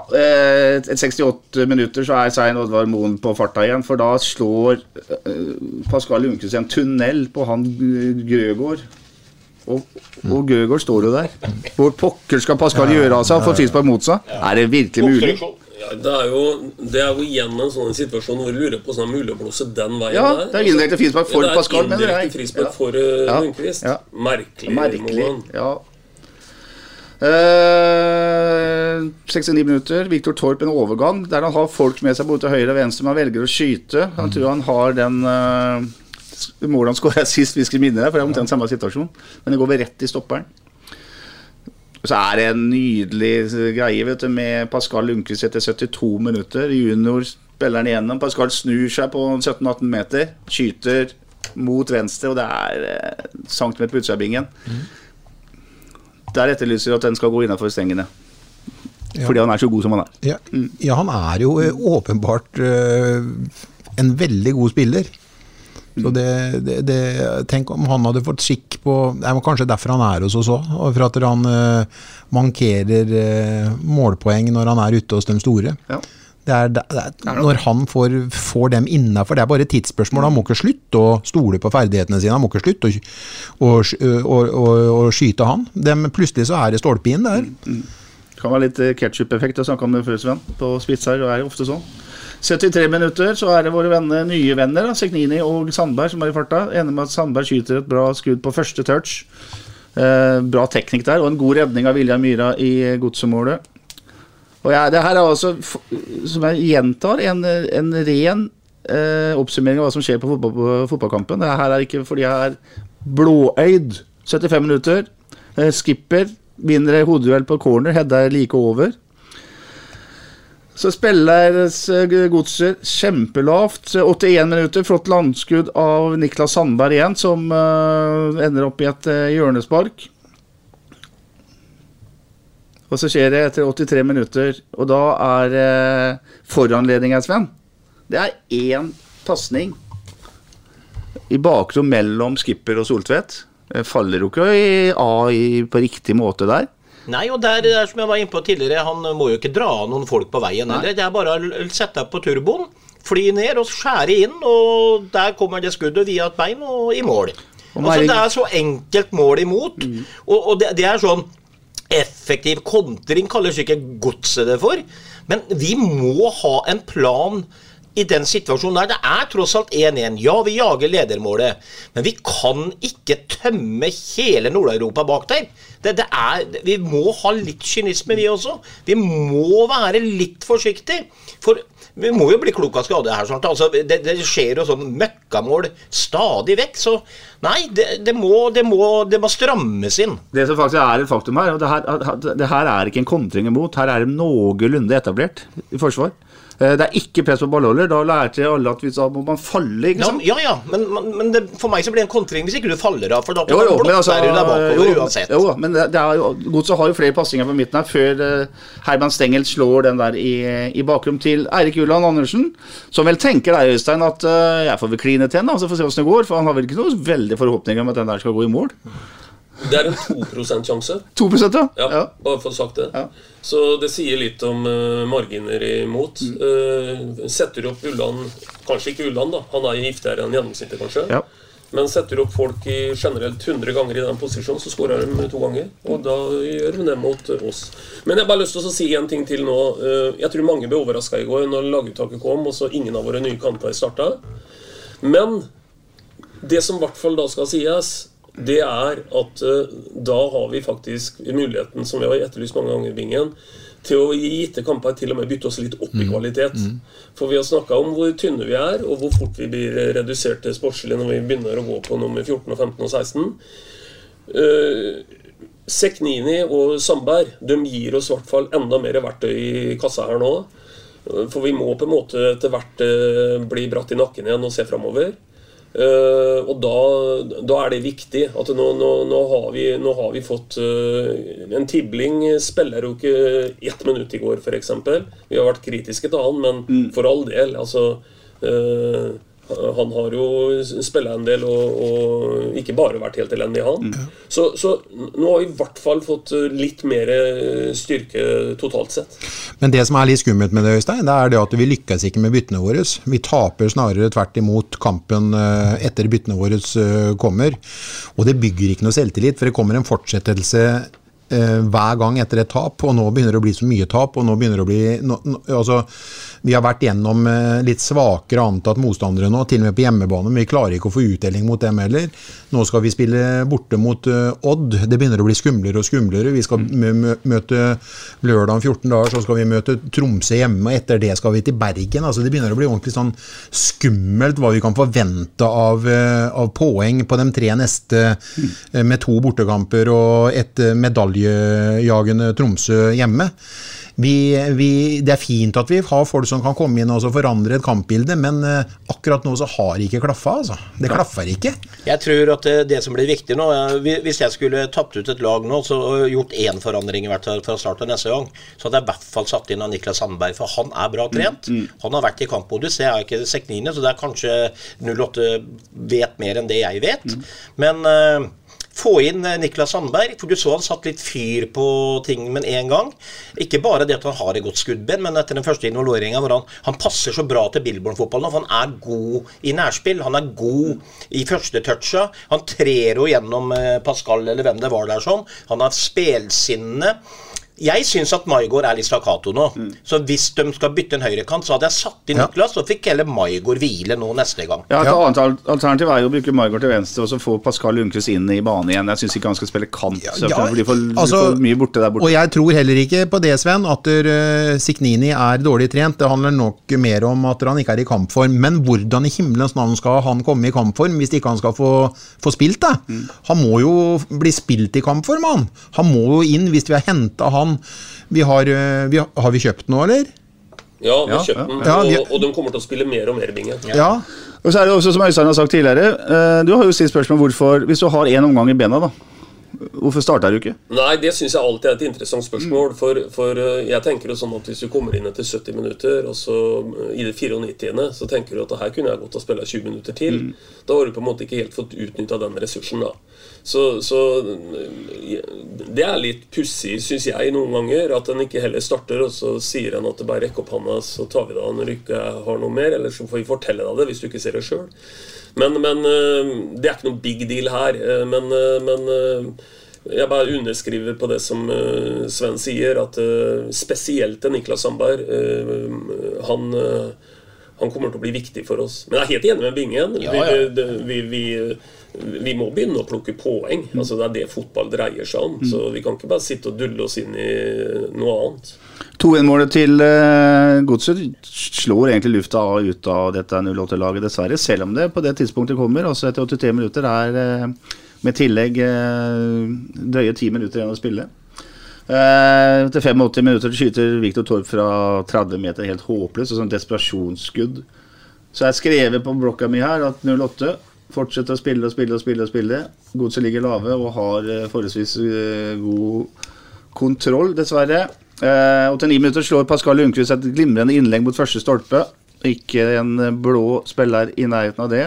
et 68 minutter så er Svein Oddvar Moen på farta igjen, for da slår eh, Pascal Lundqvist en tunnel på han Grøgård. Grøgaard. Og, og Grøgaard står jo der. Hvor pokker skal Pascal gjøre av seg? Få frispark mot seg? Er det virkelig mulig? Ja, det, er jo, det er jo igjen en sånn situasjon hvor du lurer på om det er mulig å blåse den veien Ja, der. det er indirekte frispark for Pascal, mener er jeg. Ja. for uh. Ja. Merkelig. Merkelig. Ja. Eh, 69 minutter. Viktor Torp en overgang der han har folk med seg både til høyre og venstre, men han velger å skyte. Han tror han har den uh, målet han skåra sist, vi skal minne deg, for det er omtrent samme situasjon. Men det går vel rett i stopperen. Så er det en nydelig greie vet du, med Pascal Lundqvist etter 72 minutter. Junior spiller han igjennom. Pascal snur seg på 17-18 meter. Skyter mot venstre, og det er eh, centimeter på utsida bingen. Der etterlyser at den skal gå innafor stengene. Ja. Fordi han er så god som han er. Ja, ja han er jo eh, åpenbart uh, en veldig god spiller. Så det, det, det, tenk om han hadde fått skikk på Det er kanskje derfor han er hos oss òg. For at han uh, mankerer uh, målpoeng når han er ute hos de store. Ja. Det er, det er, når han får, får dem innafor, det er bare et tidsspørsmål. Han må ikke slutte å stole på ferdighetene sine. Han må ikke slutte å, å, skyte han. Dem, plutselig så er det stolpe inn der. Det kan være litt ketsjup-effekt å snakke om det før, Sven. På Spitsar det er ofte sånn. 73 minutter så er det våre venner, nye venner, da, Seknini og Sandberg, som er i farta. Enig med at Sandberg skyter et bra skudd på første touch. Eh, bra teknikk der, og en god redning av Vilja Myra i godsemålet. Og jeg, det her er altså, som jeg gjentar, en, en ren eh, oppsummering av hva som skjer på, fotball, på fotballkampen. Det her er ikke fordi jeg er blåøyd. 75 minutter. Eh, skipper vinner hodeduell på corner, Hedda er like over. Så spilles eh, Godset kjempelavt. 81 minutter, flott landskudd av Niklas Sandberg igjen, som eh, ender opp i et eh, hjørnespark. Og så skjer det etter 83 minutter, og da er eh, foranledninga, Sven. Det er én pasning i bakrom mellom Skipper og Soltvedt. Eh, Faller jo ikke i- av i- på riktig måte der. Nei, og der, der som jeg var inne på tidligere, han må jo ikke dra noen folk på veien heller. Det er bare å sette deg på turboen, fly ned og skjære inn, og der kommer det skuddet via et bein og i mål. Og Altså, det er så enkelt mål imot, og, og det, det er sånn effektiv kontring, kaller ikke godset det for. Men vi må ha en plan i den situasjonen der. Det er tross alt 1-1. Ja, vi jager ledermålet, men vi kan ikke tømme hele Nord-Europa bak der. Det, det er, vi må ha litt kynisme, vi også. Vi må være litt forsiktige. For vi må jo bli klok av skade her snart. Altså, det, det skjer jo sånn møkkamål stadig vekk. Så nei, det, det, må, det, må, det må strammes inn. Det som faktisk er et faktum her, og det her, det her er ikke en kontring imot, her er det noenlunde etablert i forsvar. Eh, Det er ikke press på ballholder. Da lærte alle at hvis da må man falle, ikke Ja, sant? ja, ja, men, men, det, for meg så blir det en kontring hvis ikke du faller av. For da Jo, jo, men altså, du deg bakover jo, uansett. jo, men det, det er jo, Godset har jo flere passinger på midten her før uh, Herman Stengel slår den der i, i bakrom til Eirik Ulland Andersen. Som vel tenker deg, Øystein, at uh, jeg får vel kline til den, da, så får vi se hvordan det går. For han har vel ikke noe veldig forhåpninger om at den der skal gå i mål. Det er en 2 %-sjanse. 2 ja? Ja, bare for å sagt det. Ja. Så det sier litt om uh, marginer imot. Eh, setter du opp Ulland Kanskje ikke Ulland, da. Han er giftigere enn gjennomsnittet, kanskje. Ja. Men setter du opp folk i generelt 100 ganger i den posisjonen, så skårer de to ganger. Og da gjør de det mot oss. Men jeg har bare lyst til å si en ting til nå. Eh, Jeg tror mange ble overraska i går når laguttaket kom, og så ingen av våre nye kanter starta. Men det som i hvert fall da skal sies, det er at eh, da har vi faktisk muligheten, som vi har etterlyst mange ganger, Bingen, til å i gitte kamper til og med bytte oss litt opp i kvalitet. For vi har snakka om hvor tynne vi er, og hvor fort vi blir redusert til sportslig når vi begynner å gå på nummer 14, og 15 og 16. Uh, Seknini og Sandberg de gir oss i hvert fall enda mer verktøy i kassa her nå. Eh, For vi må på en måte etter hvert eh, bli bratt i nakken igjen og se framover. Eh, og da, da er det viktig at nå, nå, nå, har, vi, nå har vi fått uh, En Tibling spiller jo ikke ett minutt i går, f.eks. Vi har vært kritiske til han, men for all del. altså eh, Han har jo spilla en del og, og ikke bare vært helt elendig, han. Så, så nå har vi i hvert fall fått litt mer styrke totalt sett. Men det som er litt skummelt med det, Øystein, det er det at vi lykkes ikke med byttene våre. Vi taper snarere tvert imot kampen eh, etter byttene våre eh, kommer. Og det bygger ikke noe selvtillit, for det kommer en fortsettelse eh, hver gang etter et tap, og nå begynner det å bli så mye tap. og nå begynner det å bli... Nå, nå, altså, vi har vært gjennom eh, litt svakere antatt motstandere nå, til og med på hjemmebane. Men vi klarer ikke å få utdeling mot dem heller. Nå skal vi spille borte mot uh, Odd. Det begynner å bli skumlere og skumlere. Vi skal møte lørdag om 14 dager, så skal vi møte Tromsø hjemme. og Etter det skal vi til Bergen. altså Det begynner å bli ordentlig sånn skummelt hva vi kan forvente av, uh, av poeng på de tre neste, uh, med to bortekamper og et medaljejagende Tromsø hjemme vi, vi, det er fint at vi har folk som kan komme inn og forandre et kampbilde, men uh, akkurat nå så har det ikke klaffa. Altså. Det klaffer ikke. Jeg tror at det, det som blir viktig nå Hvis jeg skulle tapt ut et lag nå så gjort én forandring hvert fra start til neste gang, så hadde jeg i hvert fall satt inn av Niklas Sandberg, for han er bra trent. Mm, mm. Han har vært i kampmodus. Det er ikke Seknine, så det er kanskje 08 vet mer enn det jeg vet. Mm. Men uh, få inn eh, Niklas Sandberg, for du så han satt litt fyr på ting med en gang. Ikke bare det at han har et godt skuddben, men etter den første involveringa hvor han, han, passer så bra til Billborn-fotballen. For han er god i nærspill, han er god i første toucha. Han trer jo gjennom eh, Pascal eller hvem det var der sånn. Han har spelsinne. Jeg syns at Maigård er litt stakkato nå. Mm. Så hvis de skal bytte en høyrekant, så hadde jeg satt inn Niklas, og fikk heller Maigård hvile nå neste gang. Ja, Et annet alternativ er jo å bruke Maigård til venstre og så få Pascal Lundqvist inn i bane igjen. Jeg syns ikke han skal spille kant. Så ja, blir for, altså, for mye borte der borte. Og jeg tror heller ikke på det, Sven, at uh, Siknini er dårlig trent. Det handler nok mer om at han ikke er i kampform. Men hvordan i himmelens navn skal han komme i kampform hvis ikke han skal få, få spilt, da? Mm. Han må jo bli spilt i kampform, han. Han må jo inn hvis vi har henta han vi har, eh, vi, har vi kjøpt nå, eller? Ja, vi har kjøpt den, og, og, de kommer til å spille mer og mer binge. Ja. Og så er det også, som Øystein har sagt tidligere, eh, du har jo stilt spørsmål hvorfor, hvis du har én omgang i bena, da. Hvorfor starta du ikke? Nei, Det syns jeg alltid er et interessant spørsmål. For, for, eh, jeg tenker jo sånn at Hvis du kommer inn etter 70 minutter, og så i det 94., så tenker du at her kunne jeg gått og spille 20 minutter til. Mm. Da har du på en måte ikke helt fått utnytta den ressursen. da så, så, det er litt pussig, syns jeg, noen ganger, at en ikke heller starter, og så sier en at det bare rekker opp handa, så tar vi det av når du ikke har noe mer, eller så får vi fortelle deg det hvis du ikke ser det sjøl. Men, men, eh, det er ikke noe big deal her. Eh, men, eh, men jeg bare underskriver på det som Sven sier, at spesielt Niklas Sandberg han, han kommer til å bli viktig for oss. Men jeg er helt enig med Bingen. Ja, ja. Vi, vi, vi, vi må begynne å plukke poeng. Mm. Altså Det er det fotball dreier seg om. Mm. Så vi kan ikke bare sitte og dulle oss inn i noe annet. 2-1-målet til uh, Godset slår egentlig lufta ut av dette 08-laget, dessverre. Selv om det på det tidspunktet kommer. Altså etter 83 minutter er uh, med tillegg uh, drøye ti minutter igjen å spille. Uh, etter 85 minutter skyter Viktor Torp fra 30 meter helt håpløst. Sånn desperasjonsskudd. Så jeg har skrevet på blokka mi her at 08 Fortsetter å spille og spille og spille. og spille. Godset ligger lave og har forholdsvis god kontroll, dessverre. Og til ni minutter slår Pascal Lundqvist et glimrende innlegg mot første stolpe. Ikke en blå spiller i nærheten av det.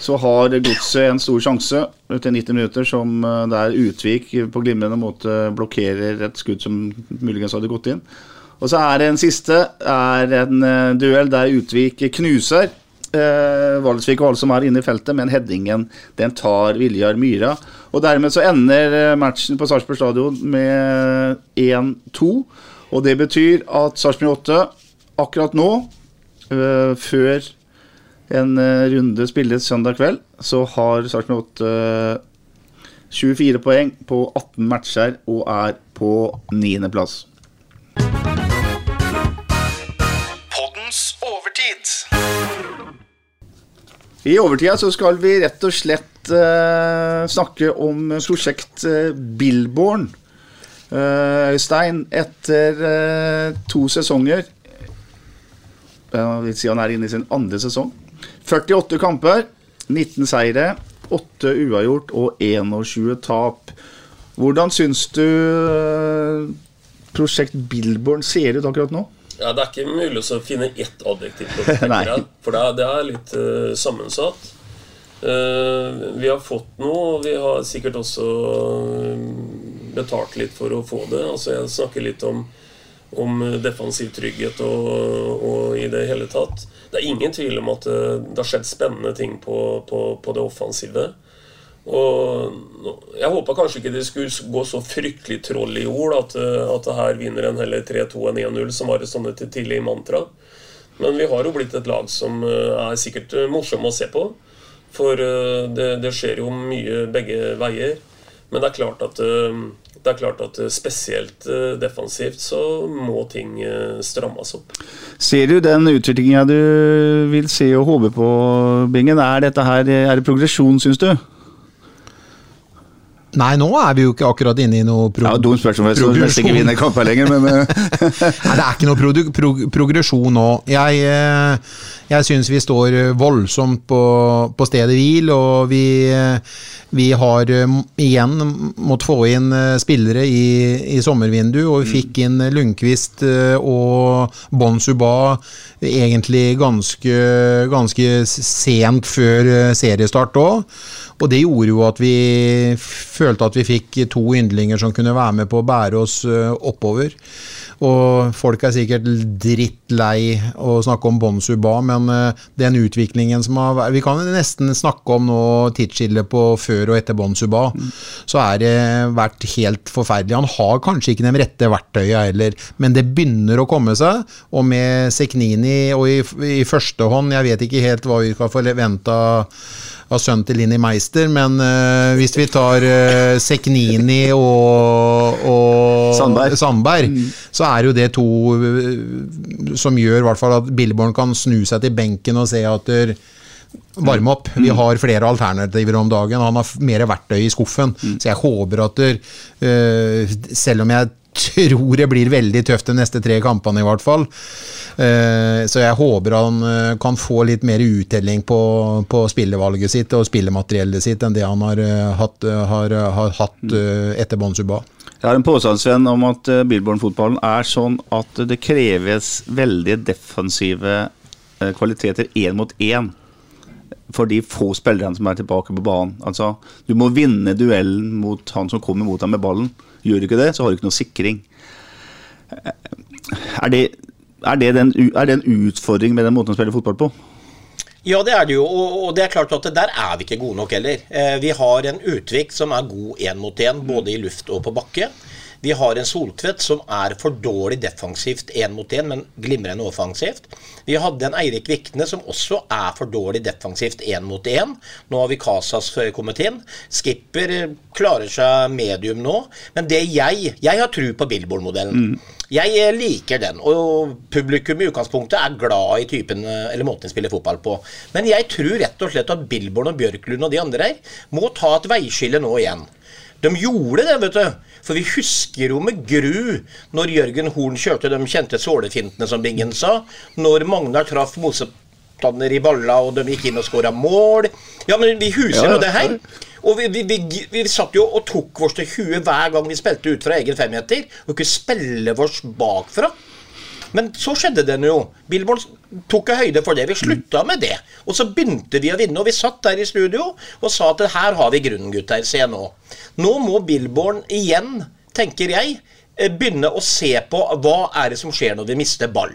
Så har Godset en stor sjanse etter 90 minutter, som der Utvik på glimrende måte blokkerer et skudd som muligens hadde gått inn. Og så er det en siste. er en duell der Utvik knuser eh, Valsvik og alle som er inne i feltet, men headingen den tar Viljar Myra. Og dermed så ender eh, matchen på Sarpsborg stadion med 1-2. Og det betyr at Sarpsborg 8 akkurat nå, eh, før en øh, runde spilles søndag kveld, så har Sarpsborg 8 eh, 24 poeng på 18 matcher og er på niendeplass. I overtida så skal vi rett og slett uh, snakke om prosjekt uh, Billborn. Uh, Øystein, etter to sesonger vil si han er inne i sin andre sesong. 48 kamper, 19 seire, 8 uavgjort og 21 tap. Hvordan syns du prosjekt Billborn ser ut akkurat nå? Ja, Det er ikke mulig å finne ett adjektiv på det. For det er, det er litt uh, sammensatt. Uh, vi har fått noe, og vi har sikkert også eh, betalt litt for å få det. Altså Jeg snakker litt om, om defensiv trygghet og, og i det hele tatt. Det er ingen tvil om at det har skjedd spennende ting på, på, på det offensive. Og Jeg håpa kanskje ikke det skulle gå så fryktelig troll i ord at, eh, at det her vinner en heller 3-2 enn 1-0, som var et sånt et tidlig mantra. Men vi har jo blitt et lag som eh, er sikkert eh, morsomme å se på. For det, det skjer jo mye begge veier. Men det er klart at, det er klart at spesielt defensivt så må ting strammes opp. Ser du den utviklinga du vil se og håpe på, Bingen? Er dette her er det progresjon, syns du? Nei, nå er vi jo ikke akkurat inne i noe pro Ja, Dumt spørsmål, så nesten ikke vinner kamper lenger, men eh, Nei, det er ikke noe pro pro progresjon nå. Jeg, eh, jeg syns vi står eh, voldsomt på, på stedet hvil, og vi, eh, vi har eh, igjen måttet få inn spillere i, i sommervinduet, og vi fikk inn Lundqvist og Bon Suba egentlig ganske, ganske sent før seriestart òg. Og det gjorde jo at vi følte at vi fikk to yndlinger som kunne være med på å bære oss oppover. Og folk er sikkert drittlei å snakke om Bon Suba, men eh, den utviklingen som har vært Vi kan nesten snakke om nå tidsskillet på før og etter Bon Suba. Så er det vært helt forferdelig. Han har kanskje ikke de rette verktøyene heller, men det begynner å komme seg. Og med Seknini og i, i første hånd, jeg vet ikke helt hva vi skal forvente av sønnen til Linni Meister, men uh, hvis vi tar uh, Seknini og, og Sandberg. Sandberg, så er jo det to eh, som gjør i hvert fall at Billborn kan snu seg til benken og se at der, Varme opp. Vi har flere alternativer om dagen. Han har mer verktøy i skuffen. Så jeg håper at der, uh, Selv om jeg tror det blir veldig tøft de neste tre kampene, i hvert fall. Eh, så jeg håper han eh, kan få litt mer uttelling på, på spillevalget sitt og spillemateriellet sitt enn det han har eh, hatt, har, har hatt eh, etter Bonsuba. Jeg har en påstand Sven, om at Billborn-fotballen er sånn at det kreves veldig defensive kvaliteter én mot én for de få spillerne som er tilbake på banen. Altså, du må vinne duellen mot han som kommer mot deg med ballen. Gjør du ikke det, så har du ikke noe sikring. Eh, Er det, er det, den, er det en utfordring med den måten å spille fotball på? Ja, det er det jo, og, det er klart at der er vi ikke gode nok heller. Eh, vi har en Utvik som er god én mot én, både i luft og på bakke. Vi har en Soltvedt som er for dårlig defensivt én mot én, men glimrende offensivt. Vi hadde en Eirik Vikne som også er for dårlig defensivt én mot én. Nå har vi Casas kommet inn. Skipper eh, klarer seg medium nå. Men det jeg Jeg har tru på Billboard-modellen. Jeg eh, liker den, og publikum i utgangspunktet er glad i typen eh, eller måten de spiller fotball på. Men jeg tror rett og slett at Billborn og Bjørklund og de andre her må ta et veiskille nå igjen. De gjorde det, vet du. For vi husker jo med gru når Jørgen Horn kjørte de kjente sålefintene, som Bingen sa. Når Magnar traff motstander i balla, og de gikk inn og skåra mål. Ja, men vi husker Ja, jo det her. Og vi, vi, vi, vi satt jo og tok vårs til huet hver gang vi spilte ut fra egen femmeter, og ikke spille vårs bakfra. Men så skjedde det jo. Billboard tok høyde for det. Vi slutta med det. Og så begynte vi å vinne. Og vi satt der i studio og sa at her har vi grunnen, gutter. Se nå. Nå må Billboard igjen, tenker jeg, eh, begynne å se på hva er det som skjer når vi mister ball.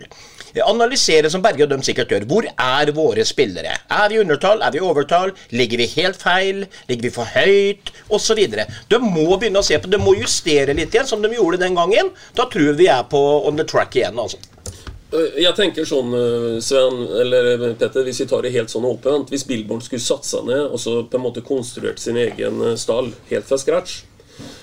Analysere som Berge og dem sikkert gjør. Hvor er våre spillere? Er vi undertall? Er vi overtall? Ligger vi helt feil? Ligger vi for høyt? Osv. De må begynne å se på De må justere litt igjen, som de gjorde den gangen. Da tror vi er på on the track igjen. altså. Eh, Jeg tenker sånn, eh, Sven, eller eh, Petter, hvis vi tar det helt sånn åpent Hvis Billborn skulle satsa ned og så på en måte konstruert sin egen stall helt fra scratch,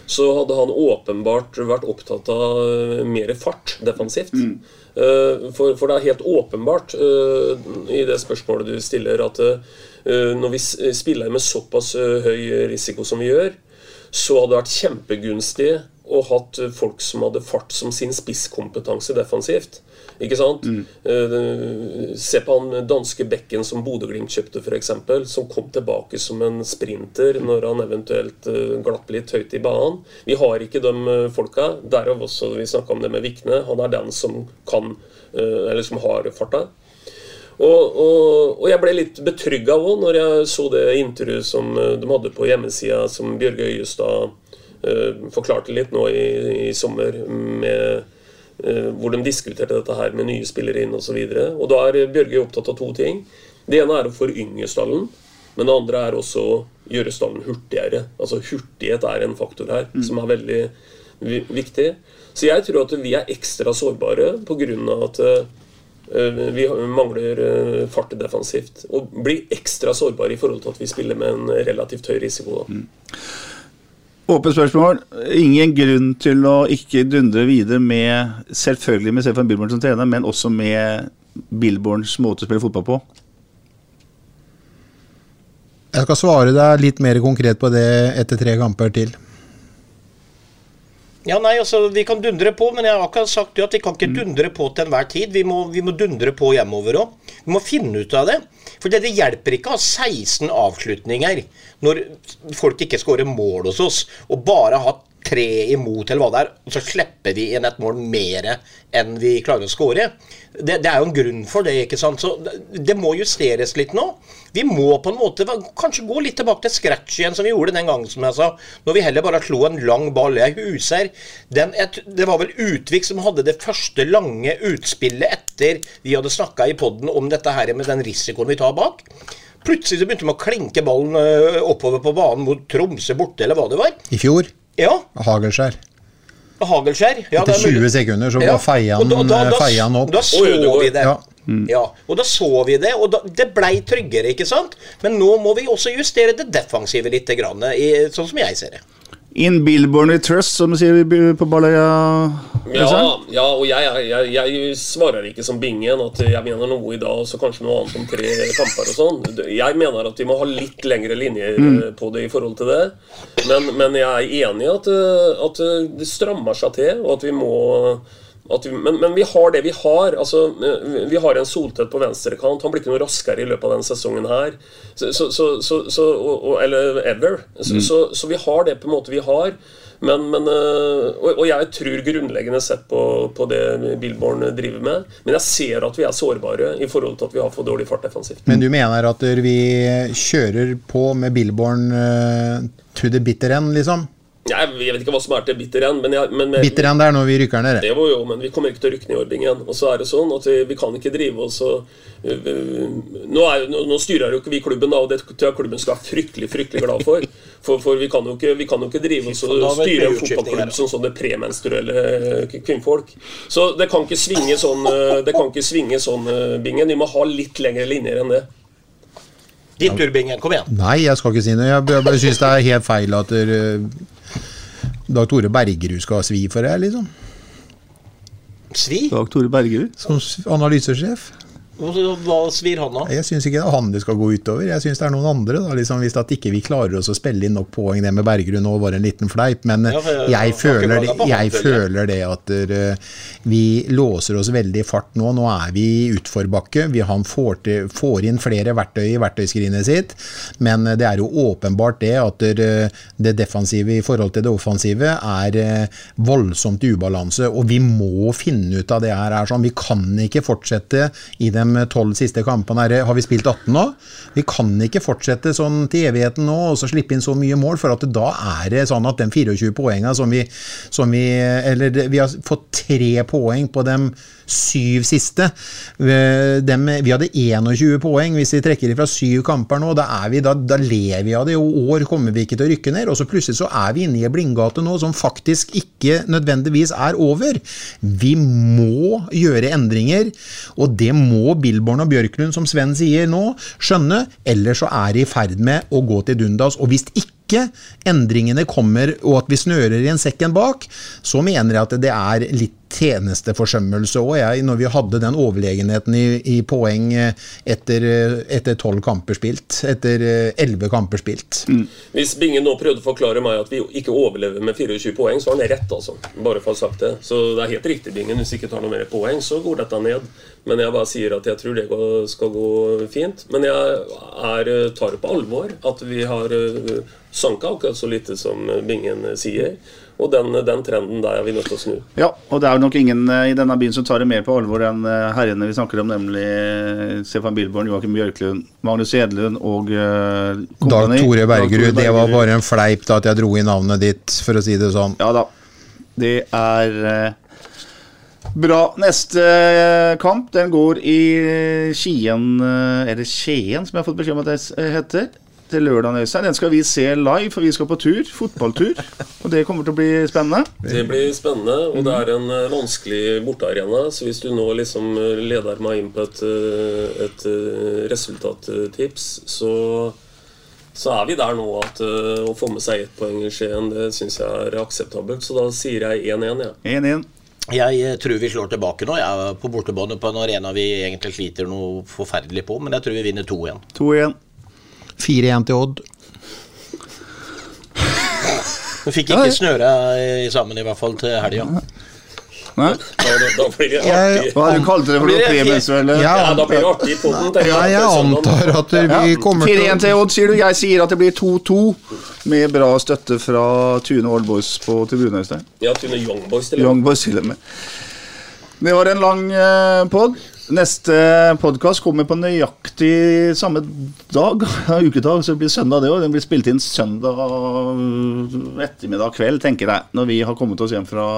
så hadde han åpenbart vært opptatt av eh, mer fart defensivt. Mm. For, for det er helt åpenbart eh, i det spørsmålet du stiller, at eh, når vi spiller med såpass eh, høy risiko som vi gjør, så hadde det vært kjempegunstig å hatt folk som hadde fart som sin spisskompetanse defensivt. Ikke sant? Eh, se på han danske bekken som Bodø-Glimt kjøpte, f.eks., som kom tilbake som en sprinter når han eventuelt eh, glapp litt høyt i banen. Vi har ikke de eh, folka. Derav også vi snakka om det med Vikne. Han er den som kan, uh, eller som har farta. Og, og, og jeg ble litt betrygga òg når jeg så det intervjuet som de hadde på hjemmesida, som Bjørge Øyestad uh, forklarte litt nå i, i sommer, med, hvor de diskuterte dette her med nye spillere inn osv. Da er Bjørge opptatt av to ting. Det ene er å forynge stallen. Men det andre er også å gjøre stallen hurtigere. Altså Hurtighet er en faktor her som er veldig viktig. Så jeg tror at vi er ekstra sårbare pga. at eh, vi mangler eh, fart defensivt. Og blir ekstra sårbare i forhold til at vi spiller med en relativt høy risiko. Da. Åpent spørsmål. Ingen grunn til å ikke dundre videre med selvfølgelig med Stefan Billborn som trener, men også med Billborns måte å spille fotball på. Jeg skal svare deg litt mer konkret på det etter tre kamper til. Ja, nei, altså, Vi kan dundre på, men jeg har akkurat sagt jo at vi kan ikke dundre på til enhver tid. Vi må, vi må dundre på hjemover òg. Vi må finne ut av det. For det, det hjelper ikke å ha 16 avslutninger når folk ikke skårer mål hos oss, og bare ha tre imot, eller hva det er, og så slipper vi inn et mål mer enn vi klarer å skåre. Det, det er jo en grunn for det, ikke sant. Så det, det må justeres litt nå. Vi må på en måte kanskje gå litt tilbake til scratch igjen, som vi gjorde den gangen, som jeg sa. Når vi heller bare slo en lang ball. Jeg huser den, et, Det var vel Utvik som hadde det første lange utspillet etter vi hadde snakka i poden om dette her med den risikoen vi tar bak. Plutselig så begynte de å klinke ballen oppover på banen mot Tromsø borte, eller hva det var. I fjor, Ja, Hagelskjær. Hagelskjær. Ja, Etter det er mulig. 20 sekunder så Ja, feia han, feia han opp. Da så vi det. Ja. Ja, og da så vi det, og da, det blei tryggere, ikke sant? Men nå må vi også justere det defensive litt, grann, i, sånn som jeg ser det. In Billborn we trust, som de sier på Balløya. Ja, ja, og jeg, jeg, jeg svarer ikke som Bingen at jeg mener noe i dag og så kanskje noe annet om tre kamper og sånn. Jeg mener at vi må ha litt lengre linjer mm. på det i forhold til det. Men, men jeg er enig i at, eh, at eh, det strammer seg til, og at vi må vi, men, men vi har det vi har. altså eh, Vi har en Soltvedt på venstrekant. Han blir ikke noe raskere i løpet av denne sesongen her. Så, så, så, og, eller ever. Så, så, vi har det på en måte vi har. Men, men, øh, og, og jeg tror grunnleggende sett på, på det Billborn driver med. Men jeg ser at vi er sårbare i forhold til at vi har for dårlig fart defensivt. Men du mener at vi kjører på med Billborn uh, to the bitter end, liksom? Jeg, jeg vet ikke hva som er til bitter end, men, jeg, men Bitter det er når vi rykker ned. Det var jo, men vi kommer ikke til å rykke ned i Orbingen. Og så er det sånn at vi, vi kan ikke drive oss og nå, er, nå, styrer jo ikke vi klubben, da, og det tror jeg klubben skal være fryktelig fryktelig glad for. For, for vi, kan jo ikke, vi kan jo ikke drive oss og styre en fotballklubb som sånne premenstruelle k- kvinnfolk. Så det kan ikke svinge sånn, øh, det kan ikke svinge sånn øh, Bingen. Vi må ha litt lengre linjer enn det. Din tur, Bingen. Kom igjen. Nei, jeg skal ikke si noe. Jeg bare- syns det er helt feil at uh, Dag Tore Bergerud skal svi for det, liksom. Svi? Dag Tore Bergerud. Som analysesjef. Hva svir han da? Jeg syns ikke det er han det skal gå utover. Jeg syns det er noen andre. da, liksom Hvis at ikke vi klarer oss å spille inn nok poeng det med Bergerud nå var en liten fleip, men Ja, jeg- jeg, jeg føler, klaget jeg føler jeg. føler det at uh, vi låser oss veldig i fart nå. Nå er vi i utforbakke. Vi han får, til, får inn flere verktøy i verktøyskrinet sitt, men eh, det er jo åpenbart det at uh, det defensive i forhold til det offensive er uh, voldsomt ubalanse, og vi må finne ut av det her. er sånn. Vi kan ikke fortsette i de tolv siste kampene. Her. Har vi spilt 18 nå? Vi kan ikke fortsette sånn til evigheten nå og så slippe inn så mye mål, for at da er det sånn at de 24 poengene som vi, som vi Eller vi har fått tre poeng på de syv siste. Dem, vi hadde 21 poeng hvis vi trekker ifra syv kamper nå. Da, er vi, da, da ler vi av det. Og år kommer vi ikke til å rykke ned. Og så plutselig så er vi inne i en blindgate nå som faktisk ikke nødvendigvis er over. Vi må gjøre endringer, og det må Billborn og Bjørklund, som Sven sier nå, skjønne. Ellers så er de i ferd med å gå til dundas. Og hvis ikke endringene kommer, og at vi snører i en sekken bak, så mener jeg at det er litt tjenesteforsømmelse òg, jeg, når vi hadde den overlegenheten i, i poeng eh, etter etter tolv kamper spilt. Etter elleve kamper spilt. Mm. Hvis Bingen nå prøvde å forklare meg at vi ikke overlever med 24 poeng, så har han rett, altså. Bare for å ha sagt det. Så det er helt riktig, Bingen. Hvis vi ikke tar noe mer poeng, så går dette ned. Men jeg bare sier at jeg tror det skal gå fint. Men jeg er, tar det på alvor at vi har sanka akkurat så lite som Bingen sier. Og den, den, trenden der er vi nødt til å snu. Ja, og det er nok ingen i denne byen som tar det mer på alvor enn herrene vi snakker om, nemlig Stefan Bilborn, Joakim Bjørklund, Magnus Edlund og uh, Dag Tore Bergerud. Det var bare en fleip da at jeg dro i navnet ditt, for å si det sånn. Ja da. Det er uh, bra. Neste kamp den går i Skien Er det Skien som jeg har fått beskjed om at det heter? Til lørdag. Øystein. Den skal vi se live, for vi skal på tur. Fotballtur. Og det kommer til å bli spennende. Det blir spennende, og det er en vanskelig bortearena. Så hvis du nå liksom leder meg inn på et, et resultattips, så, så er vi der nå at å få med seg ett poeng i Skien, det syns jeg er akseptabelt. Så da sier jeg 1-1, ja. 1-1. Jeg tror vi slår tilbake nå. Jeg er på bortebane på en arena vi egentlig sliter noe forferdelig på, men jeg tror vi vinner 2-1. 2-1. 4-1 til Odd. Vi fikk ikke snøre sammen, i hvert fall, til helga. Nei? Da, da blir det artig. Hva du kalte det for noe premiesuelle? Ja, da blir det artig i poden. Ja, jeg antar at vi kommer til 4-1 til Odd, sier du. Jeg sier at det blir 2-2, med bra støtte fra Tune Old Boys på tribunen, Øystein. Ja, Tune Young Boys. Young Boys til og med. Det var en lang uh, pod. Neste podkast kommer på nøyaktig samme dag, ukedag, så det blir søndag det òg. Den blir spilt inn søndag ettermiddag kveld, tenker jeg, når vi har kommet oss hjem fra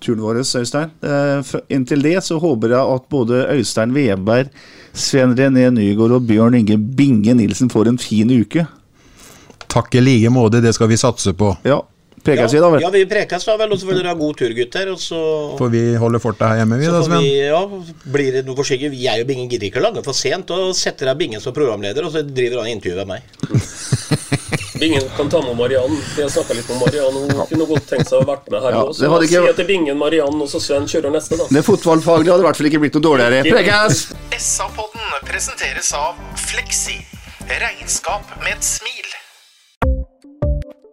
turen vår, Øystein. Eh, inntil det så håper jeg at både Øystein Veberg, Sven René Nygaard og Bjørn Inge Binge Nilsen får en fin uke. Takk i like måte, det skal vi satse på. Ja, prekes vi da vel? Ja, vi prekes da vel, og så får dere ha god tur, gutter. Og så Får vi holde fortet her hjemme, vi da, Sven? vi, ja, blir det noe forsinket Jeg og Bingen gidder ikke å lage for sent, og setter av Bingen som programleder, og så driver han intervjuet med meg. Bingen kan ta med Mariann. Vi har snakka litt med Mariann. Hun kunne godt tenkt seg å vært med her Ja, også. det hadde ikke- Si etter Bingen Mariann, og så Sven kjører neste, da. Det fotballfaglige hadde i hvert fall ikke blitt noe dårligere. Prekes! SA-podden presenteres av Fleksi. Regnskap med et smil.